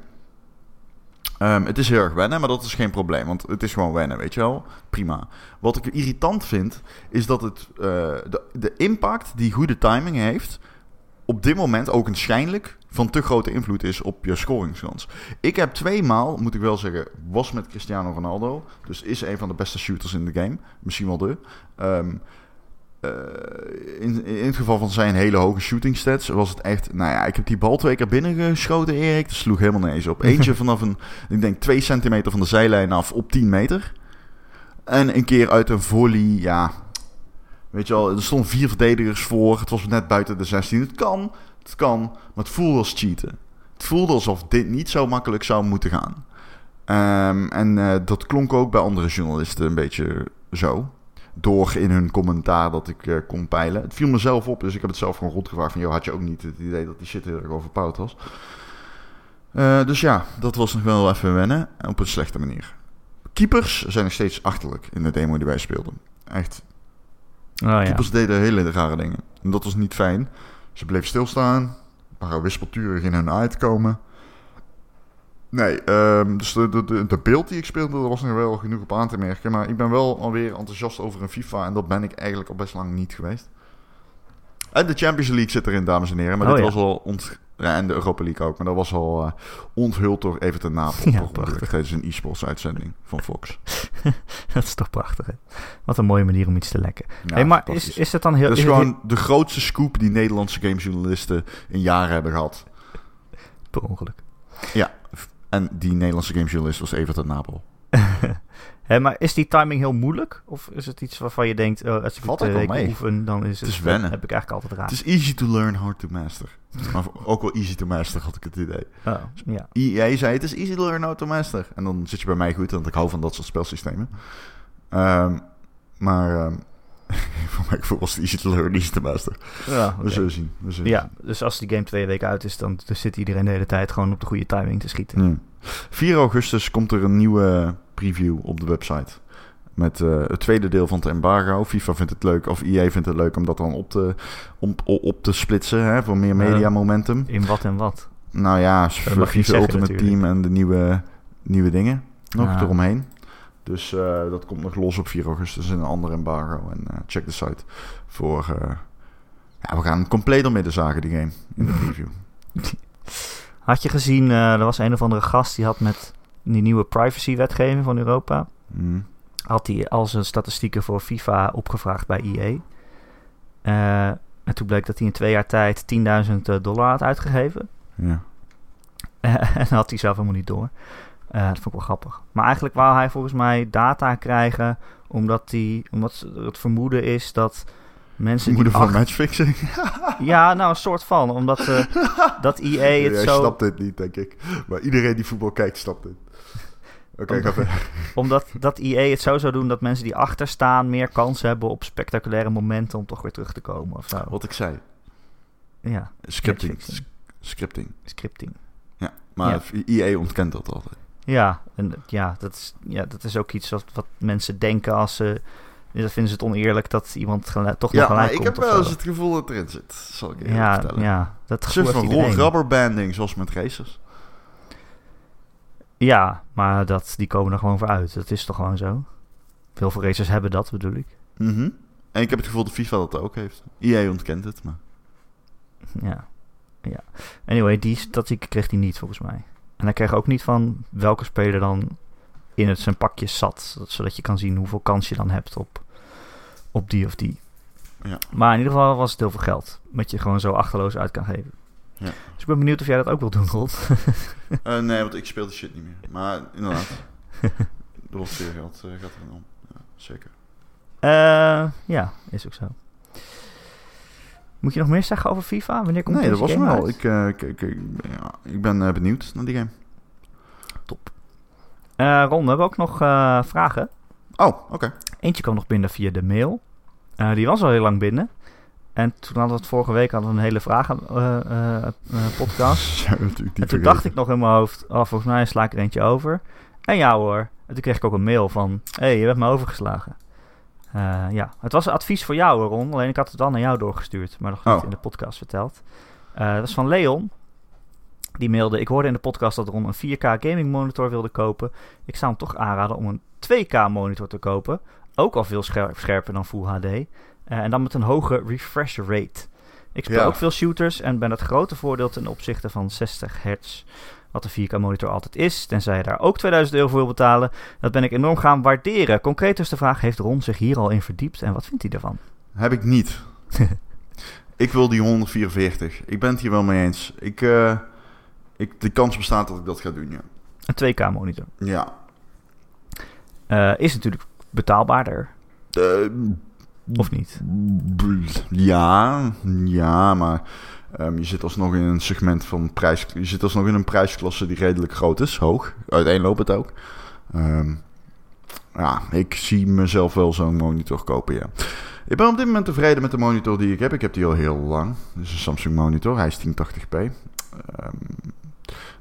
Um, het is heel erg wennen, maar dat is geen probleem. Want het is gewoon wennen, weet je wel. Prima. Wat ik irritant vind, is dat het, uh, de, de impact die goede timing heeft... op dit moment ook waarschijnlijk van te grote invloed is op je scoringskans. Ik heb twee maal, moet ik wel zeggen, was met Cristiano Ronaldo. Dus is een van de beste shooters in de game. Misschien wel de. Um, uh, in, in het geval van zijn hele hoge shooting stats was het echt... Nou ja, ik heb die bal twee keer binnengeschoten, Erik. Dat sloeg helemaal nergens op. Eentje vanaf een, ik denk, twee centimeter van de zijlijn af op 10 meter. En een keer uit een volley, ja... Weet je wel, er stonden vier verdedigers voor. Het was net buiten de 16. Het kan, het kan, maar het voelde als cheaten. Het voelde alsof dit niet zo makkelijk zou moeten gaan. Um, en uh, dat klonk ook bij andere journalisten een beetje zo door in hun commentaar dat ik uh, kon peilen. Het viel mezelf op, dus ik heb het zelf gewoon rondgevraagd van... joh, had je ook niet het idee dat die shit heel erg overpowered was? Uh, dus ja, dat was nog wel even wennen, op een slechte manier. Keepers zijn nog steeds achterlijk in de demo die wij speelden. Echt Oh ja. Keepers deden hele rare dingen. En dat was niet fijn. Ze bleven stilstaan. waren wispelturig in hun uitkomen. Nee, ehm, dus de, de, de, de beeld die ik speelde, daar was nog wel genoeg op aan te merken. Maar ik ben wel alweer enthousiast over een FIFA. En dat ben ik eigenlijk al best lang niet geweest. En de Champions League zit erin, dames en heren. Maar Oh, dit ja. was al ont... Ja, en de Europa League ook. Maar dat was al eh, onthuld door Everton Napel. Ja, prachtig. tijdens een e-sports uitzending van Fox. dat is toch prachtig, hè? Wat een mooie manier om iets te lekken. Ja, hey, maar is, is het dan heel... Dat is is het gewoon de grootste scoop die Nederlandse gamejournalisten in jaren hebben gehad. Per ongeluk. En die Nederlandse gamejournalist was Everton Napel. Hè, maar is die timing heel moeilijk? Of is het iets waarvan je denkt, oh, als ik Valt het wel mee. oefen, dan is het, is wennen. heb ik eigenlijk altijd raar. Het is easy to learn, hard to master. Maar ook wel easy to master had ik het idee. Oh, ja. EA zei het is easy to learn, hard to master. En dan zit je bij mij goed, want ik hou van dat soort spelsystemen. Ehm, maar ehm, voor gevoel was het easy to learn, easy to master. Ja. We zullen zien. We zullen ja, dus als die game twee weken uit is, dan zit iedereen de hele tijd gewoon op de goede timing te schieten. zien. Ja. 4 augustus komt er een nieuwe preview op de website. Met eh, het tweede deel van het embargo. FIFA vindt het leuk, of EA vindt het leuk om dat dan op te, om, op te splitsen hè, voor meer media momentum. In wat en wat. Nou ja, FIFA zeggen Ultimate natuurlijk. Team en de nieuwe, nieuwe dingen nog Ah. eromheen. Dus eh, dat komt nog los op 4 augustus in een ander embargo. En eh, check de site voor... eh, ja, we gaan compleet om midden zagen, die game, in de preview. Had je gezien, er was een of andere gast die had met die nieuwe privacy-wetgeving van Europa, Mm. had hij al zijn statistieken voor FIFA opgevraagd bij EA. Eh, en toen bleek dat hij in twee jaar tijd 10.000 dollar had uitgegeven. Ja. Eh, en dat had hij zelf helemaal niet door. Eh, dat vond ik wel grappig. Maar eigenlijk wou hij volgens mij data krijgen, omdat, hij, omdat het vermoeden is dat mensen Moeder die van acht- matchfixing. Ja, nou een soort van. Omdat eh, dat EA het Jij zo... snapt dit niet, denk ik. Maar iedereen die voetbal kijkt, snapt dit. Oké, ga verder. Omdat dat EA het zo zou doen dat mensen die achter staan meer kans hebben op spectaculaire momenten om toch weer terug te komen of zo. Wat ik zei. Ja, Scripting. Scripting. scripting. Ja. Maar EA ontkent dat altijd. Ja, en ja, dat is, ja, dat is ook iets wat, wat mensen denken als ze... Dat vinden ze het oneerlijk dat iemand toch nog Ja, gelijk maar ik komt heb wel eens het gevoel dat erin zit. Zal ik je eerlijk ja, vertellen. ja, dat gevoel heeft van iedereen. rubberbanding, zoals met racers. Ja, maar dat, die komen er gewoon voor uit. Dat is toch gewoon zo? Veel veel racers hebben dat, bedoel ik. Mhm. En ik heb het gevoel dat FIFA dat ook heeft. EA ontkent het, maar... Ja. ja. Anyway, die statistiek kreeg hij niet volgens mij. En hij kreeg ook niet van welke speler dan in het zijn pakje zat. Dat- Zodat je kan zien hoeveel kans je dan hebt op, op die of die. Ja. Maar in ieder geval was het heel veel geld. Wat je gewoon zo achterloos uit kan geven. Ja. Dus ik ben benieuwd of jij dat ook wilt doen, Rod. Eh, nee, want ik speel die shit niet meer. Maar inderdaad. er wordt veel geld eh, gaat erin om. Ja, zeker. Eh, ja, is ook zo. Moet je nog meer zeggen over FIFA? Wanneer komt Nee, dat was hem game wel. Ik, eh, ik, ik, ik- ja, ik ben benieuwd naar die game. Eh, Ron, we hebben ook nog vragen. Oh, oké. Eentje kwam nog binnen via de mail. Eh, die was al heel lang binnen. En toen hadden we het vorige week hadden we een hele vragen eh, eh, En toen dacht ik nog in mijn hoofd, oh, volgens mij sla ik er eentje over. En ja hoor. En toen kreeg ik ook een mail van, hé, hey, je hebt me overgeslagen. Ja, het was een advies voor jou hoor, Ron. Alleen ik had het dan naar jou doorgestuurd, maar nog niet Oh. in de podcast verteld. Dat is van Leon. Die mailde, ik hoorde in de podcast dat Ron een 4K gaming monitor wilde kopen. Ik zou hem toch aanraden om een 2K monitor te kopen. Ook al veel scherp, scherper dan Full HD. Eh, en dan met een hoge refresh rate. Ik speel Ja. ook veel shooters en ben het grote voordeel ten opzichte van 60 hertz. Wat de 4K monitor altijd is, tenzij je daar ook 2000 euro voor wil betalen. Dat ben ik enorm gaan waarderen. Concreet is de vraag, heeft Ron zich hier al in verdiept en wat vindt hij ervan? Heb ik niet. ik wil die 144. Ik ben het hier wel mee eens. Ik, eh, ik, de kans bestaat dat ik dat ga doen, ja. Een 2K monitor. Ja. Eh, is natuurlijk betaalbaarder, Eh, of niet? ja, ja, maar ehm, je zit alsnog in een segment van prijs... Je zit alsnog in een prijsklasse die redelijk groot is, hoog. Uiteenlopend ook. Ehm, ja, ik zie mezelf wel zo'n monitor kopen, ja. Ik ben op dit moment tevreden met de monitor die ik heb. Ik heb die al heel lang. Dit is een Samsung monitor. Hij is 1080p. Ehm,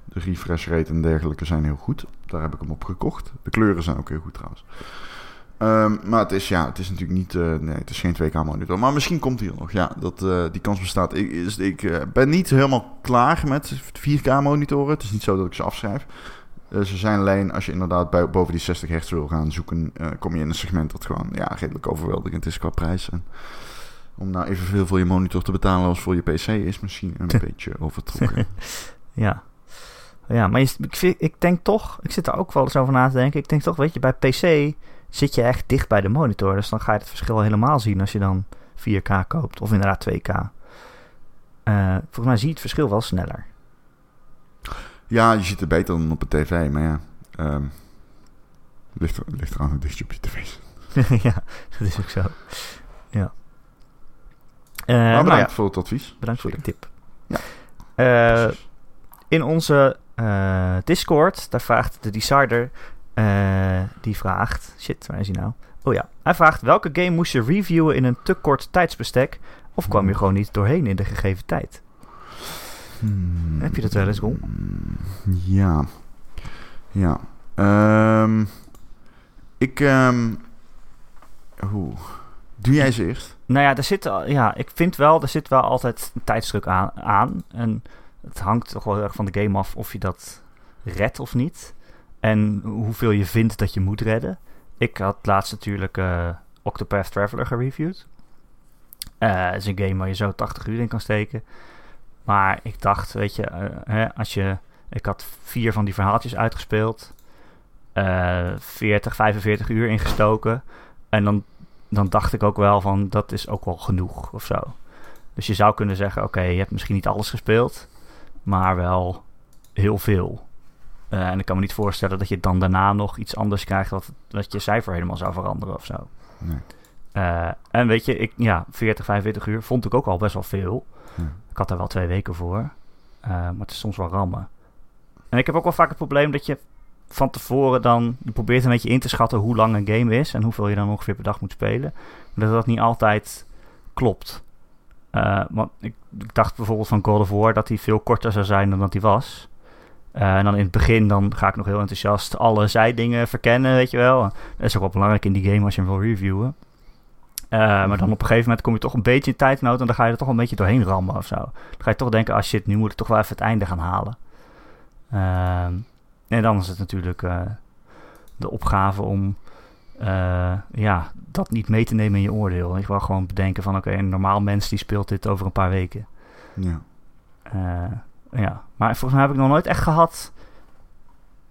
de refresh rate en dergelijke zijn heel goed. Daar heb ik hem op gekocht. De kleuren zijn ook heel goed trouwens. Ehm, maar het is, ja, het is natuurlijk niet... eh, nee, het is geen 2K monitor. Maar misschien komt hij er nog. Ja, dat, eh, die kans bestaat. Ik, is, ik eh, ben niet helemaal klaar met 4K monitoren. Het is niet zo dat ik ze afschrijf. Ze zijn alleen, als je inderdaad bij, boven die 60 hertz wil gaan zoeken... kom je in een segment dat gewoon ja, redelijk overweldigend is qua prijs. En om nou evenveel voor je monitor te betalen als voor je PC is misschien een beetje overtrokken. Ja. Ja, maar je, ik, ik denk toch, ik zit er ook wel eens over na te denken. Ik denk toch, weet je, bij PC zit je echt dicht bij de monitor. Dus dan ga je het verschil helemaal zien als je dan 4K koopt. Of inderdaad 2K. Eh, volgens mij zie je het verschil wel sneller. Ja, je ziet er beter dan op de tv, maar ja. ehm ligt, er, ligt eraan hoe dicht je op je tv ja, dat is ook zo. Ja. Eh, nou bedankt ja, voor het advies. bedankt voor de tip. Ja. Eh, in onze Discord, daar vraagt de Decider, eh, die vraagt, shit, waar is hij nou? Oh ja, hij vraagt welke game moest je reviewen in een te kort tijdsbestek of kwam je gewoon niet doorheen in de gegeven tijd? Hmm. Heb je dat wel eens, Ron? Ja. Ja. Ehm, ik... ehm hoe? Doe jij ze eerst? Nou ja, er zit, ja, ik vind wel, er zit wel altijd een tijdsdruk aan, aan. En het hangt toch wel erg van de game af of je dat redt of niet. En hoeveel je vindt dat je moet redden. Ik had laatst natuurlijk eh, Octopath Traveler gereviewd. Eh, Het is een game waar je zo 80 uur in kan steken. Maar ik dacht, weet je, eh, hè, als je... Ik had vier van die verhaaltjes uitgespeeld. eh 40, 45 uur ingestoken. En dan dan dacht ik ook wel van dat is ook wel genoeg of zo. Dus je zou kunnen zeggen, oké, je hebt misschien niet alles gespeeld, maar wel heel veel. Eh, en ik kan me niet voorstellen dat je dan daarna nog iets anders krijgt wat, wat je cijfer helemaal zou veranderen of zo. Nee. Eh, en weet je, ik, ja, 40, 45 uur vond ik ook al best wel veel. Ja. Ik had daar wel twee weken voor. Eh, maar het is soms wel rammen. En ik heb ook wel vaak het probleem dat je van tevoren dan... Je probeert een beetje in te schatten hoe lang een game is... en hoeveel je dan ongeveer per dag moet spelen. Maar dat dat niet altijd klopt. Want ik, ik dacht bijvoorbeeld van God of War... dat hij veel korter zou zijn dan dat hij was. Eh, en dan in het begin dan ga ik nog heel enthousiast... alle zijdingen verkennen, weet je wel. Dat is ook wel belangrijk in die game als je hem wil reviewen. Eh, maar dan op een gegeven moment kom je toch een beetje in tijdnood... en dan ga je er toch een beetje doorheen rammen of zo. Dan ga je toch denken, ah shit, nu moet ik toch wel even het einde gaan halen. Ehm, en dan is het natuurlijk eh, de opgave om ja, dat niet mee te nemen in je oordeel. Ik wil gewoon bedenken van oké, een normaal mens die speelt dit over een paar weken. Ja. Ja, maar volgens mij heb ik nog nooit echt gehad.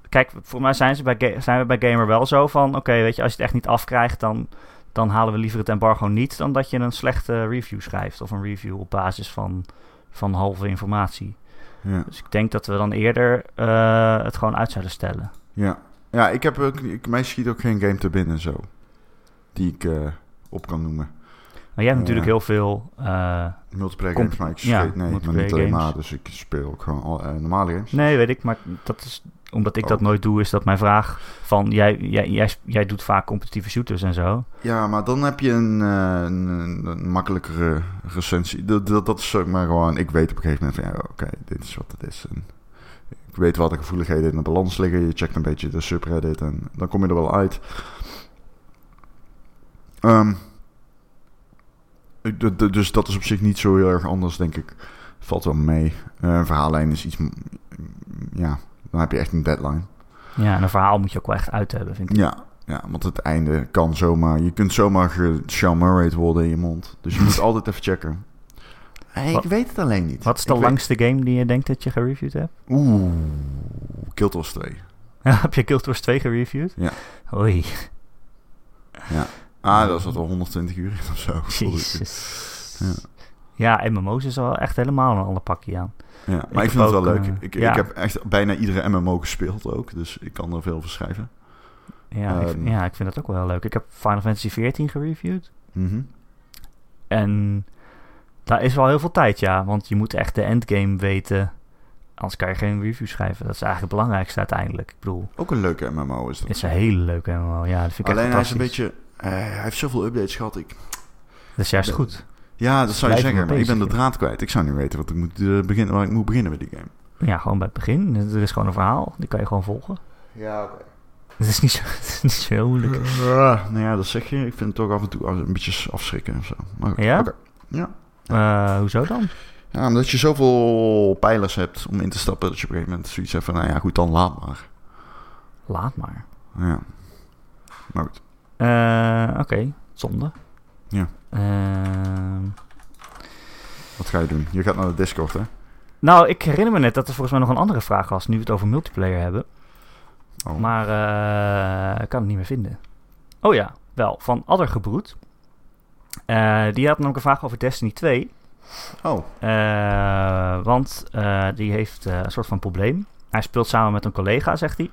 Kijk, voor mij zijn, ze bij zijn we bij Gamer wel zo van: oké, weet je, als je het echt niet afkrijgt, dan, dan halen we liever het embargo niet dan dat je een slechte review schrijft. Of een review op basis van, van halve informatie. Ja. Dus ik denk dat we dan eerder eh, het gewoon uit zouden stellen. Ja. Ja, ik heb ook... Ik, mij schiet ook geen game te binnen zo. Die ik eh, op kan noemen. Maar jij hebt natuurlijk heel veel. eh, Multiplayer games, maar ik ja, speel... nee, maar niet alleen maar. Dus ik speel ook gewoon al, eh, normale games. nee, weet ik, maar dat is omdat ik Oh. dat nooit doe, is dat mijn vraag van jij, jij, jij, jij doet vaak competitieve shooters en zo. Ja, maar dan heb je een, eh, een, makkelijkere recensie. Dat, dat, dat is maar gewoon... Ik weet op een gegeven moment van... Ja, oké, dit is wat het is. En ik weet wat de gevoeligheden in de balans liggen. Je checkt een beetje de subreddit en dan kom je er wel uit. Ehm, ik- d- dus dat is op zich niet zo heel erg anders, denk ik. Valt wel mee. Eh, een verhaallijn is iets... Ja, dan heb je echt een deadline. Ja, en een verhaal moet je ook wel echt uit hebben, vind ik. Ja, ja, want het einde kan zomaar... Je kunt zomaar ge Sean Murray'd worden in je mond. Dus je moet altijd even checken. Hey, Wat- ik weet het alleen niet. Wat is de Ik weet- langste game die je denkt dat je gereviewd hebt? Oeh, Killtos 2. Heb je Guild Wars 2 gereviewd? Ja. Oei, Ah, dat zat al 120 uur in of zo. jezus. Ja. Ja, MMO's is al echt helemaal een ander pakje aan. Ja, maar ik, vind het wel leuk. eh, ik, ja. ik heb echt bijna iedere MMO gespeeld ook. Dus ik kan er veel van schrijven. Ja, ik, Ehm. ja, ik vind dat ook wel heel leuk. Ik heb Final Fantasy 14 gereviewd. Mhm. En daar is wel heel veel tijd, ja. Want je moet echt de endgame weten. Anders kan je geen review schrijven. Dat is eigenlijk het belangrijkste uiteindelijk. Ik bedoel, Ook een leuke MMO is dat. het is een hele leuke MMO. Ja, dat vind ik Alleen echt hij is een beetje... eh, hij heeft zoveel updates gehad. Ik, Dat is juist goed. ja, dat zou je zeggen. maar ik ben de draad kwijt. Ik zou niet weten wat ik moet, eh, beginnen, waar ik moet beginnen met die game. Ja, gewoon bij het begin. Er is gewoon een verhaal. Die kan je gewoon volgen. Ja, oké. Het is niet zo, is niet zo heel moeilijk. Uh, nou ja, dat zeg je. Ik vind het toch af en toe een beetje afschrikken of zo. Maar, Ja? Ja. Eh, hoezo dan? Ja, omdat je zoveel pijlers hebt om in te stappen... dat je op een gegeven moment zoiets hebt van... nou ja, goed, dan laat maar. Laat maar. Ja. Maar goed. Eh, Oké, zonde. Ja. Ehm, Wat ga je doen? Je gaat naar de Discord, hè? nou, ik herinner me net dat er volgens mij nog een andere vraag was... nu we het over multiplayer hebben. Oh. Maar eh, ik kan het niet meer vinden. Oh ja, wel. Van Addergebroed. Eh die had namelijk een vraag over Destiny 2. Oh, want die heeft een soort van probleem. Hij speelt samen met een collega, zegt hij.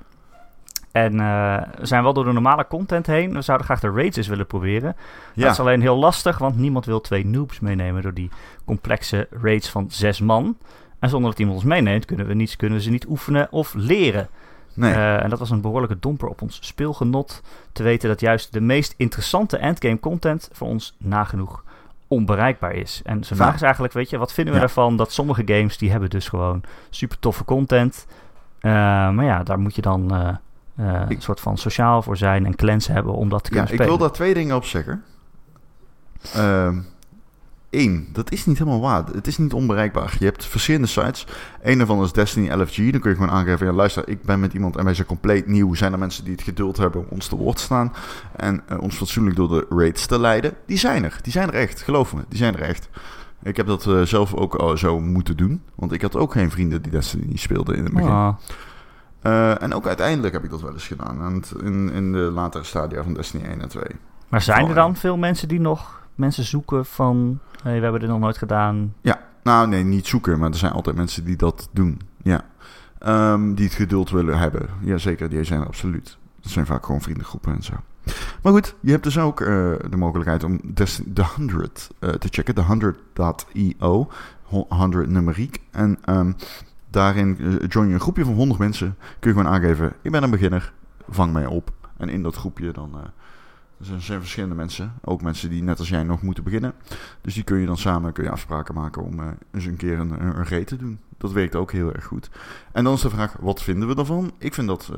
En eh, we zijn wel door de normale content heen. We zouden graag de raids eens willen proberen. ja. Dat is alleen heel lastig, want niemand wil twee noobs meenemen door die complexe raids van zes man. En zonder dat iemand ons meeneemt, kunnen we, niets, kunnen we ze niet oefenen of leren. Nee. Eh, en dat was een behoorlijke domper op ons speelgenot. Te weten dat juist de meest interessante endgame content voor ons nagenoeg onbereikbaar is. En zijn vraag is eigenlijk, weet je, wat vinden we Ja. ervan dat sommige games, die hebben dus gewoon super toffe content. Eh, maar ja, daar moet je dan eh, Ik- een soort van sociaal voor zijn en clans hebben om dat te ja, kunnen ik spelen. wil daar twee dingen op zeggen. Eén, dat is niet helemaal waar. Het is niet onbereikbaar. Je hebt verschillende sites. Een daarvan is Destiny LFG. Dan kun je gewoon aangeven, ja, luister, ik ben met iemand en wij zijn compleet nieuw. Zijn er mensen die het geduld hebben om ons te woord te staan en eh, ons fatsoenlijk door de raids te leiden? Die zijn er. Die zijn er echt. Geloof me, die zijn er echt. Ik heb dat eh, zelf ook al zo moeten doen. Want ik had ook geen vrienden die Destiny speelden in het begin. Ah, Eh, en ook uiteindelijk heb ik dat wel eens gedaan. in, in de latere stadia van Destiny 1 en 2. maar zijn er dan veel mensen die nog mensen zoeken van... Hey, we hebben dit nog nooit gedaan. Nou, nee, niet zoeken, maar er zijn altijd mensen die dat doen. Ja. Ehm, die het geduld willen hebben. Jazeker, die zijn er absoluut. Dat zijn vaak gewoon vriendengroepen en zo. Maar goed, je hebt dus ook eh, de mogelijkheid om Destiny, de 100 eh, te checken. De 100.io. ho- 100 numeriek. En ehm, daarin eh, join je een groepje van 100 mensen. Kun je gewoon aangeven, ik ben een beginner. Vang mij op. En in dat groepje dan... eh, er zijn verschillende mensen. Ook mensen die net als jij nog moeten beginnen. Dus die kun je dan samen kun je afspraken maken om eh, eens een keer een, een, raid te doen. Dat werkt ook heel erg goed. En dan is de vraag, wat vinden we daarvan? Ik vind dat,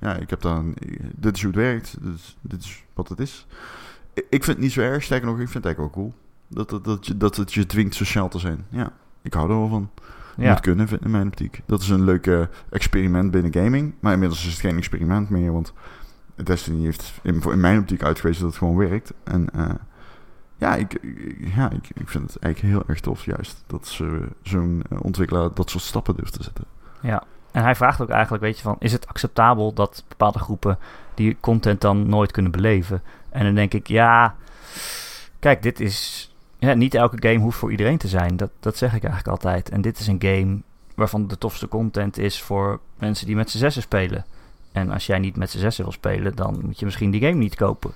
ja, ik heb een- dit is hoe het werkt. Dit is, dit is wat het is. Ik, vind het niet zo erg, sterker nog, ik vind het eigenlijk wel cool. Dat, dat, dat, dat het je dwingt sociaal te zijn. Ja, ik hou er wel van. Ja, Moet kunnen, in mijn optiek. Dat is een leuk experiment binnen gaming. Maar inmiddels is het geen experiment meer, want Destiny heeft in, in mijn optiek uitgewezen dat het gewoon werkt. En eh, ja, ik, ik- ja ik, ik vind het eigenlijk heel erg tof juist dat ze zo'n eh, ontwikkelaar dat soort stappen durft te zetten. ja. En hij vraagt ook eigenlijk, weet je, van... Is het acceptabel dat bepaalde groepen die content dan nooit kunnen beleven? En dan denk ik, ja... Kijk, dit is... Ja, niet elke game hoeft voor iedereen te zijn. Dat, dat zeg ik eigenlijk altijd. En dit is een game waarvan de tofste content is voor mensen die met z'n zessen spelen. En als jij niet met z'n zessen wil spelen, dan moet je misschien die game niet kopen.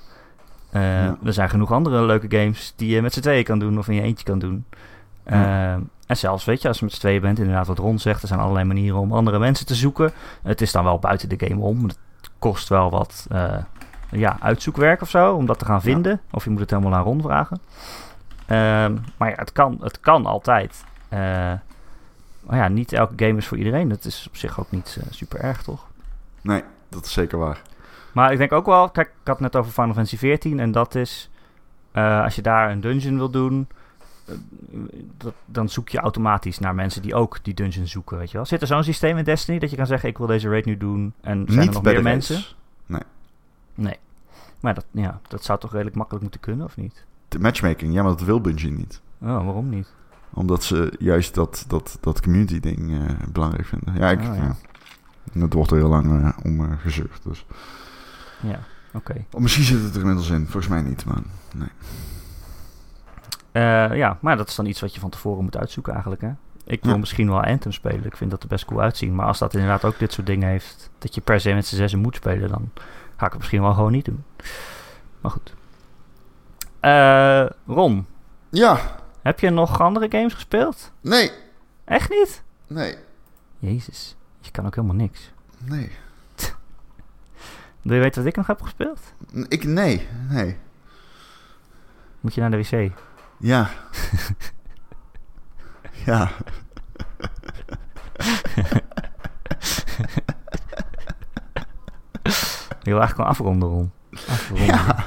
Ja. Er zijn genoeg andere leuke games die je met z'n tweeën kan doen of in je eentje kan doen. Ja. Eh, en zelfs, weet je, als je met z'n tweeën bent, inderdaad wat Ron zegt, er zijn allerlei manieren om andere mensen te zoeken. Het is dan wel buiten de game om. Het kost wel wat eh, ja, uitzoekwerk of zo, om dat te gaan vinden. Of je moet het helemaal aan Ron vragen. Ehm, maar ja, het kan, het kan altijd. Eh, maar ja, niet elke game is voor iedereen. Dat is op zich ook niet eh, super erg, toch? Nee, dat is zeker waar. Maar ik denk ook wel, kijk, ik had het net over Final Fantasy XIV en dat is, eh, als je daar een dungeon wil doen, dat, dan zoek je automatisch naar mensen die ook die dungeon zoeken, weet je wel. Zit er zo'n systeem in Destiny dat je kan zeggen, ik wil deze raid nu doen en zijn niet er nog bij meer de mensen? raids. Nee. Maar dat, ja, dat zou toch redelijk makkelijk moeten kunnen, of niet? Matchmaking, ja, maar dat wil Bungie niet. Oh, waarom niet? Omdat ze juist dat, dat, dat community ding eh, belangrijk vinden. Ja, ik, Ah, ja. ja. Dat wordt er heel lang eh, om eh, gezeurd. Dus. Ja, oké. Oh, misschien zit het er inmiddels in. Volgens mij niet, maar nee. Ja, maar dat is dan iets wat je van tevoren moet uitzoeken eigenlijk, hè? Ik wil Ja. misschien wel Anthem spelen. Ik vind dat er best cool uitzien. Maar als dat inderdaad ook dit soort dingen heeft... dat je per se met z'n zessen moet spelen... dan ga ik het misschien wel gewoon niet doen. Maar goed. Eh, Ron, Ja, heb je nog andere games gespeeld? nee, Echt niet? nee, Jezus, je kan ook helemaal niks. nee. Wil je weten wat ik nog heb gespeeld? Ik, nee, nee. Moet je naar de wc? Ja. ja. Je wil eigenlijk wel afronden, Ron. Afronden. Ja.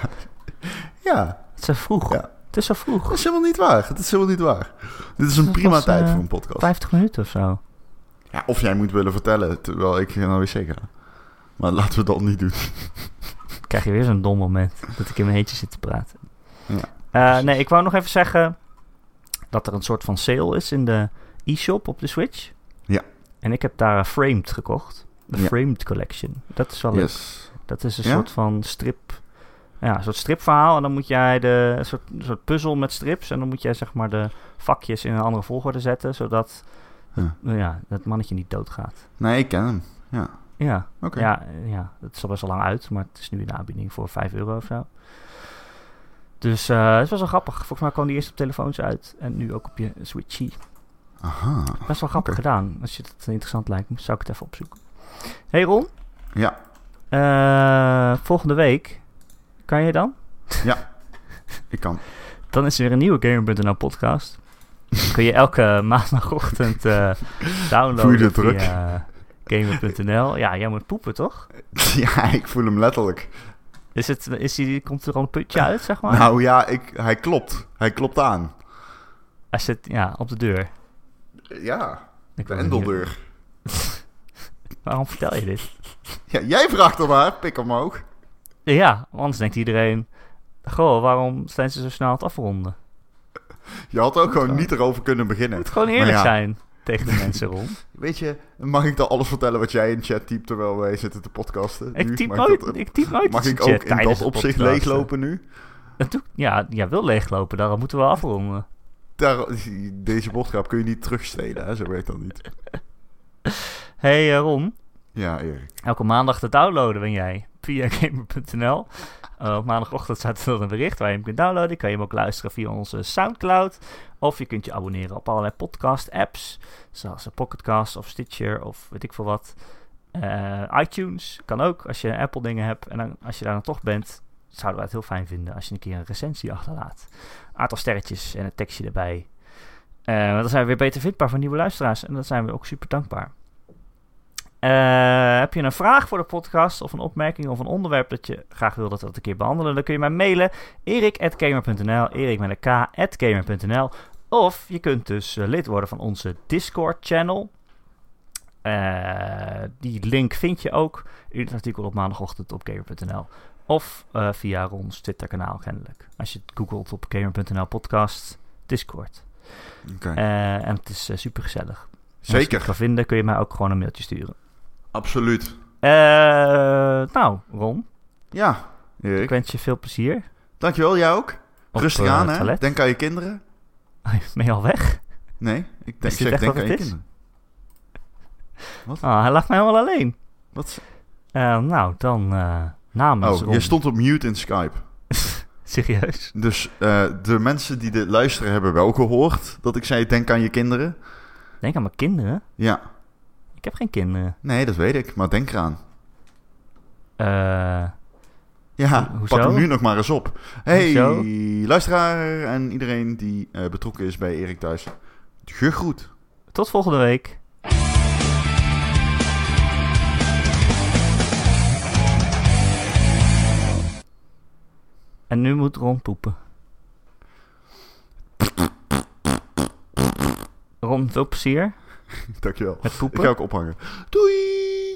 Ja, Het is zo vroeg. Ja. Het is zo vroeg. dat is helemaal niet waar. Het is helemaal niet waar. Dit is een prima was, tijd eh, voor een podcast. 50 minuten of zo. Ja, of jij moet willen vertellen terwijl ik naar wc ga. Maar laten we dat niet doen. Dan krijg je weer zo'n dom moment dat ik in mijn eentje zit te praten. Ja, Eh, nee, ik wou nog even zeggen dat er een soort van sale is in de e-shop op de Switch. Ja. En ik heb daar Framed gekocht. De Ja. Framed Collection. Dat is wel leuk. Dat is een Ja? soort van strip. Ja, een soort stripverhaal. En dan moet jij de een soort, een soort puzzel met strips. En dan moet jij zeg maar de vakjes in een andere volgorde zetten. Zodat Ja. nou ja, dat mannetje niet doodgaat. Nee, ik ken hem. Ja, Ja, oké. ja, ja, het is al best wel lang uit. Maar het is nu in de aanbieding voor 5 euro of zo. Dus eh het was wel grappig. Volgens mij kwam die eerst op telefoons uit. En nu ook op je Switchie. Aha. Best wel grappig gedaan. Als je het interessant lijkt, zou ik het even opzoeken. Hey Ron, Ja, eh, volgende week kan je dan? ik kan. Dan is er weer een nieuwe Gamer.nl podcast. Dan kun je elke maandagochtend eh Voel je downloaden de druk? via Gamer.nl. Ja, jij moet poepen, toch? Ja, ik voel hem letterlijk. Is het, is die, komt er al een putje uit, zeg maar? Nou ja, ik, hij klopt. Hij klopt aan. Als het, ja, op de deur. Ja, Ik de endeldeur. Waarom vertel je dit? Ja, jij vraagt er maar. Pik omhoog. Ja, anders denkt iedereen... Goh, waarom zijn ze zo snel aan het afronden? Je had ook gewoon niet erover kunnen beginnen. moet gewoon eerlijk ja, zijn tegen de mensen, Ron. Weet je, mag ik dan alles vertellen wat jij in chat typt terwijl wij zitten te podcasten? Ik nu? typ Mag nooit, dat- ik typ nooit Mag ik ook in dat opzicht leeglopen nu? Doe, ja, jij wil leeglopen, daarom moeten we afronden. Daar, deze boodschap kun je niet terugstelen, hè? zo werkt dat niet. hey, eh, Ron, Ja, Erik. elke maandag te downloaden ben jij via gamer.nl. Eh, op maandagochtend staat er een bericht waar je hem kunt downloaden. Kan je hem ook luisteren via onze Soundcloud. Of je kunt je abonneren op allerlei podcast-apps. Zoals Pocketcast of Stitcher of weet ik veel wat. Eh, iTunes kan ook als je Apple dingen hebt. En dan, als je daar dan toch bent, zouden wij het heel fijn vinden als je een keer een recensie achterlaat. Aantal sterretjes en een tekstje erbij. Eh, dan zijn we weer beter vindbaar voor nieuwe luisteraars. En dan zijn we ook super dankbaar. Eh, heb je een vraag voor de podcast of een opmerking of een onderwerp dat je graag wil dat we dat een keer behandelen, dan kun je mij mailen erik.gamer.nl, erik met een k.gamer.nl of je kunt dus eh, lid worden van onze Discord channel. Eh, die link vind je ook in het artikel op maandagochtend op gamer.nl of via Rons Twitter kanaal kennelijk. Als je het googelt op gamer.nl podcast Discord. En het is super gezellig. Als je Zeker, het kan vinden kun je mij ook gewoon een mailtje sturen. Absoluut. Eh, nou, Ron, Ja, ik wens je veel plezier. Dankjewel, jij ook. op, Rustig eh, aan, hè. toilet. Denk aan je kinderen. Ben je al weg? Nee, ik denk, zeg, denk wat aan je is? kinderen. Ah, hij laat mij helemaal alleen. Wat? Eh, nou, dan eh namens Oh, Ron. je stond op mute in Skype. Serieus? Dus de mensen die dit luisteren hebben wel gehoord dat ik zei: denk aan je kinderen. Denk aan mijn kinderen. Ja, Ik heb geen kinderen. nee, dat weet ik, maar denk eraan. Eh, Ja, Ho- hoezo? pak hem nu nog maar eens op. Hey, Hoezo? luisteraar en iedereen die eh, betrokken is bij Erik thuis. Gegroet. tot volgende week. En nu moet Ron poepen. Ron, veel plezier Dankjewel. met Ik poepen. ga ook ophangen. Doei!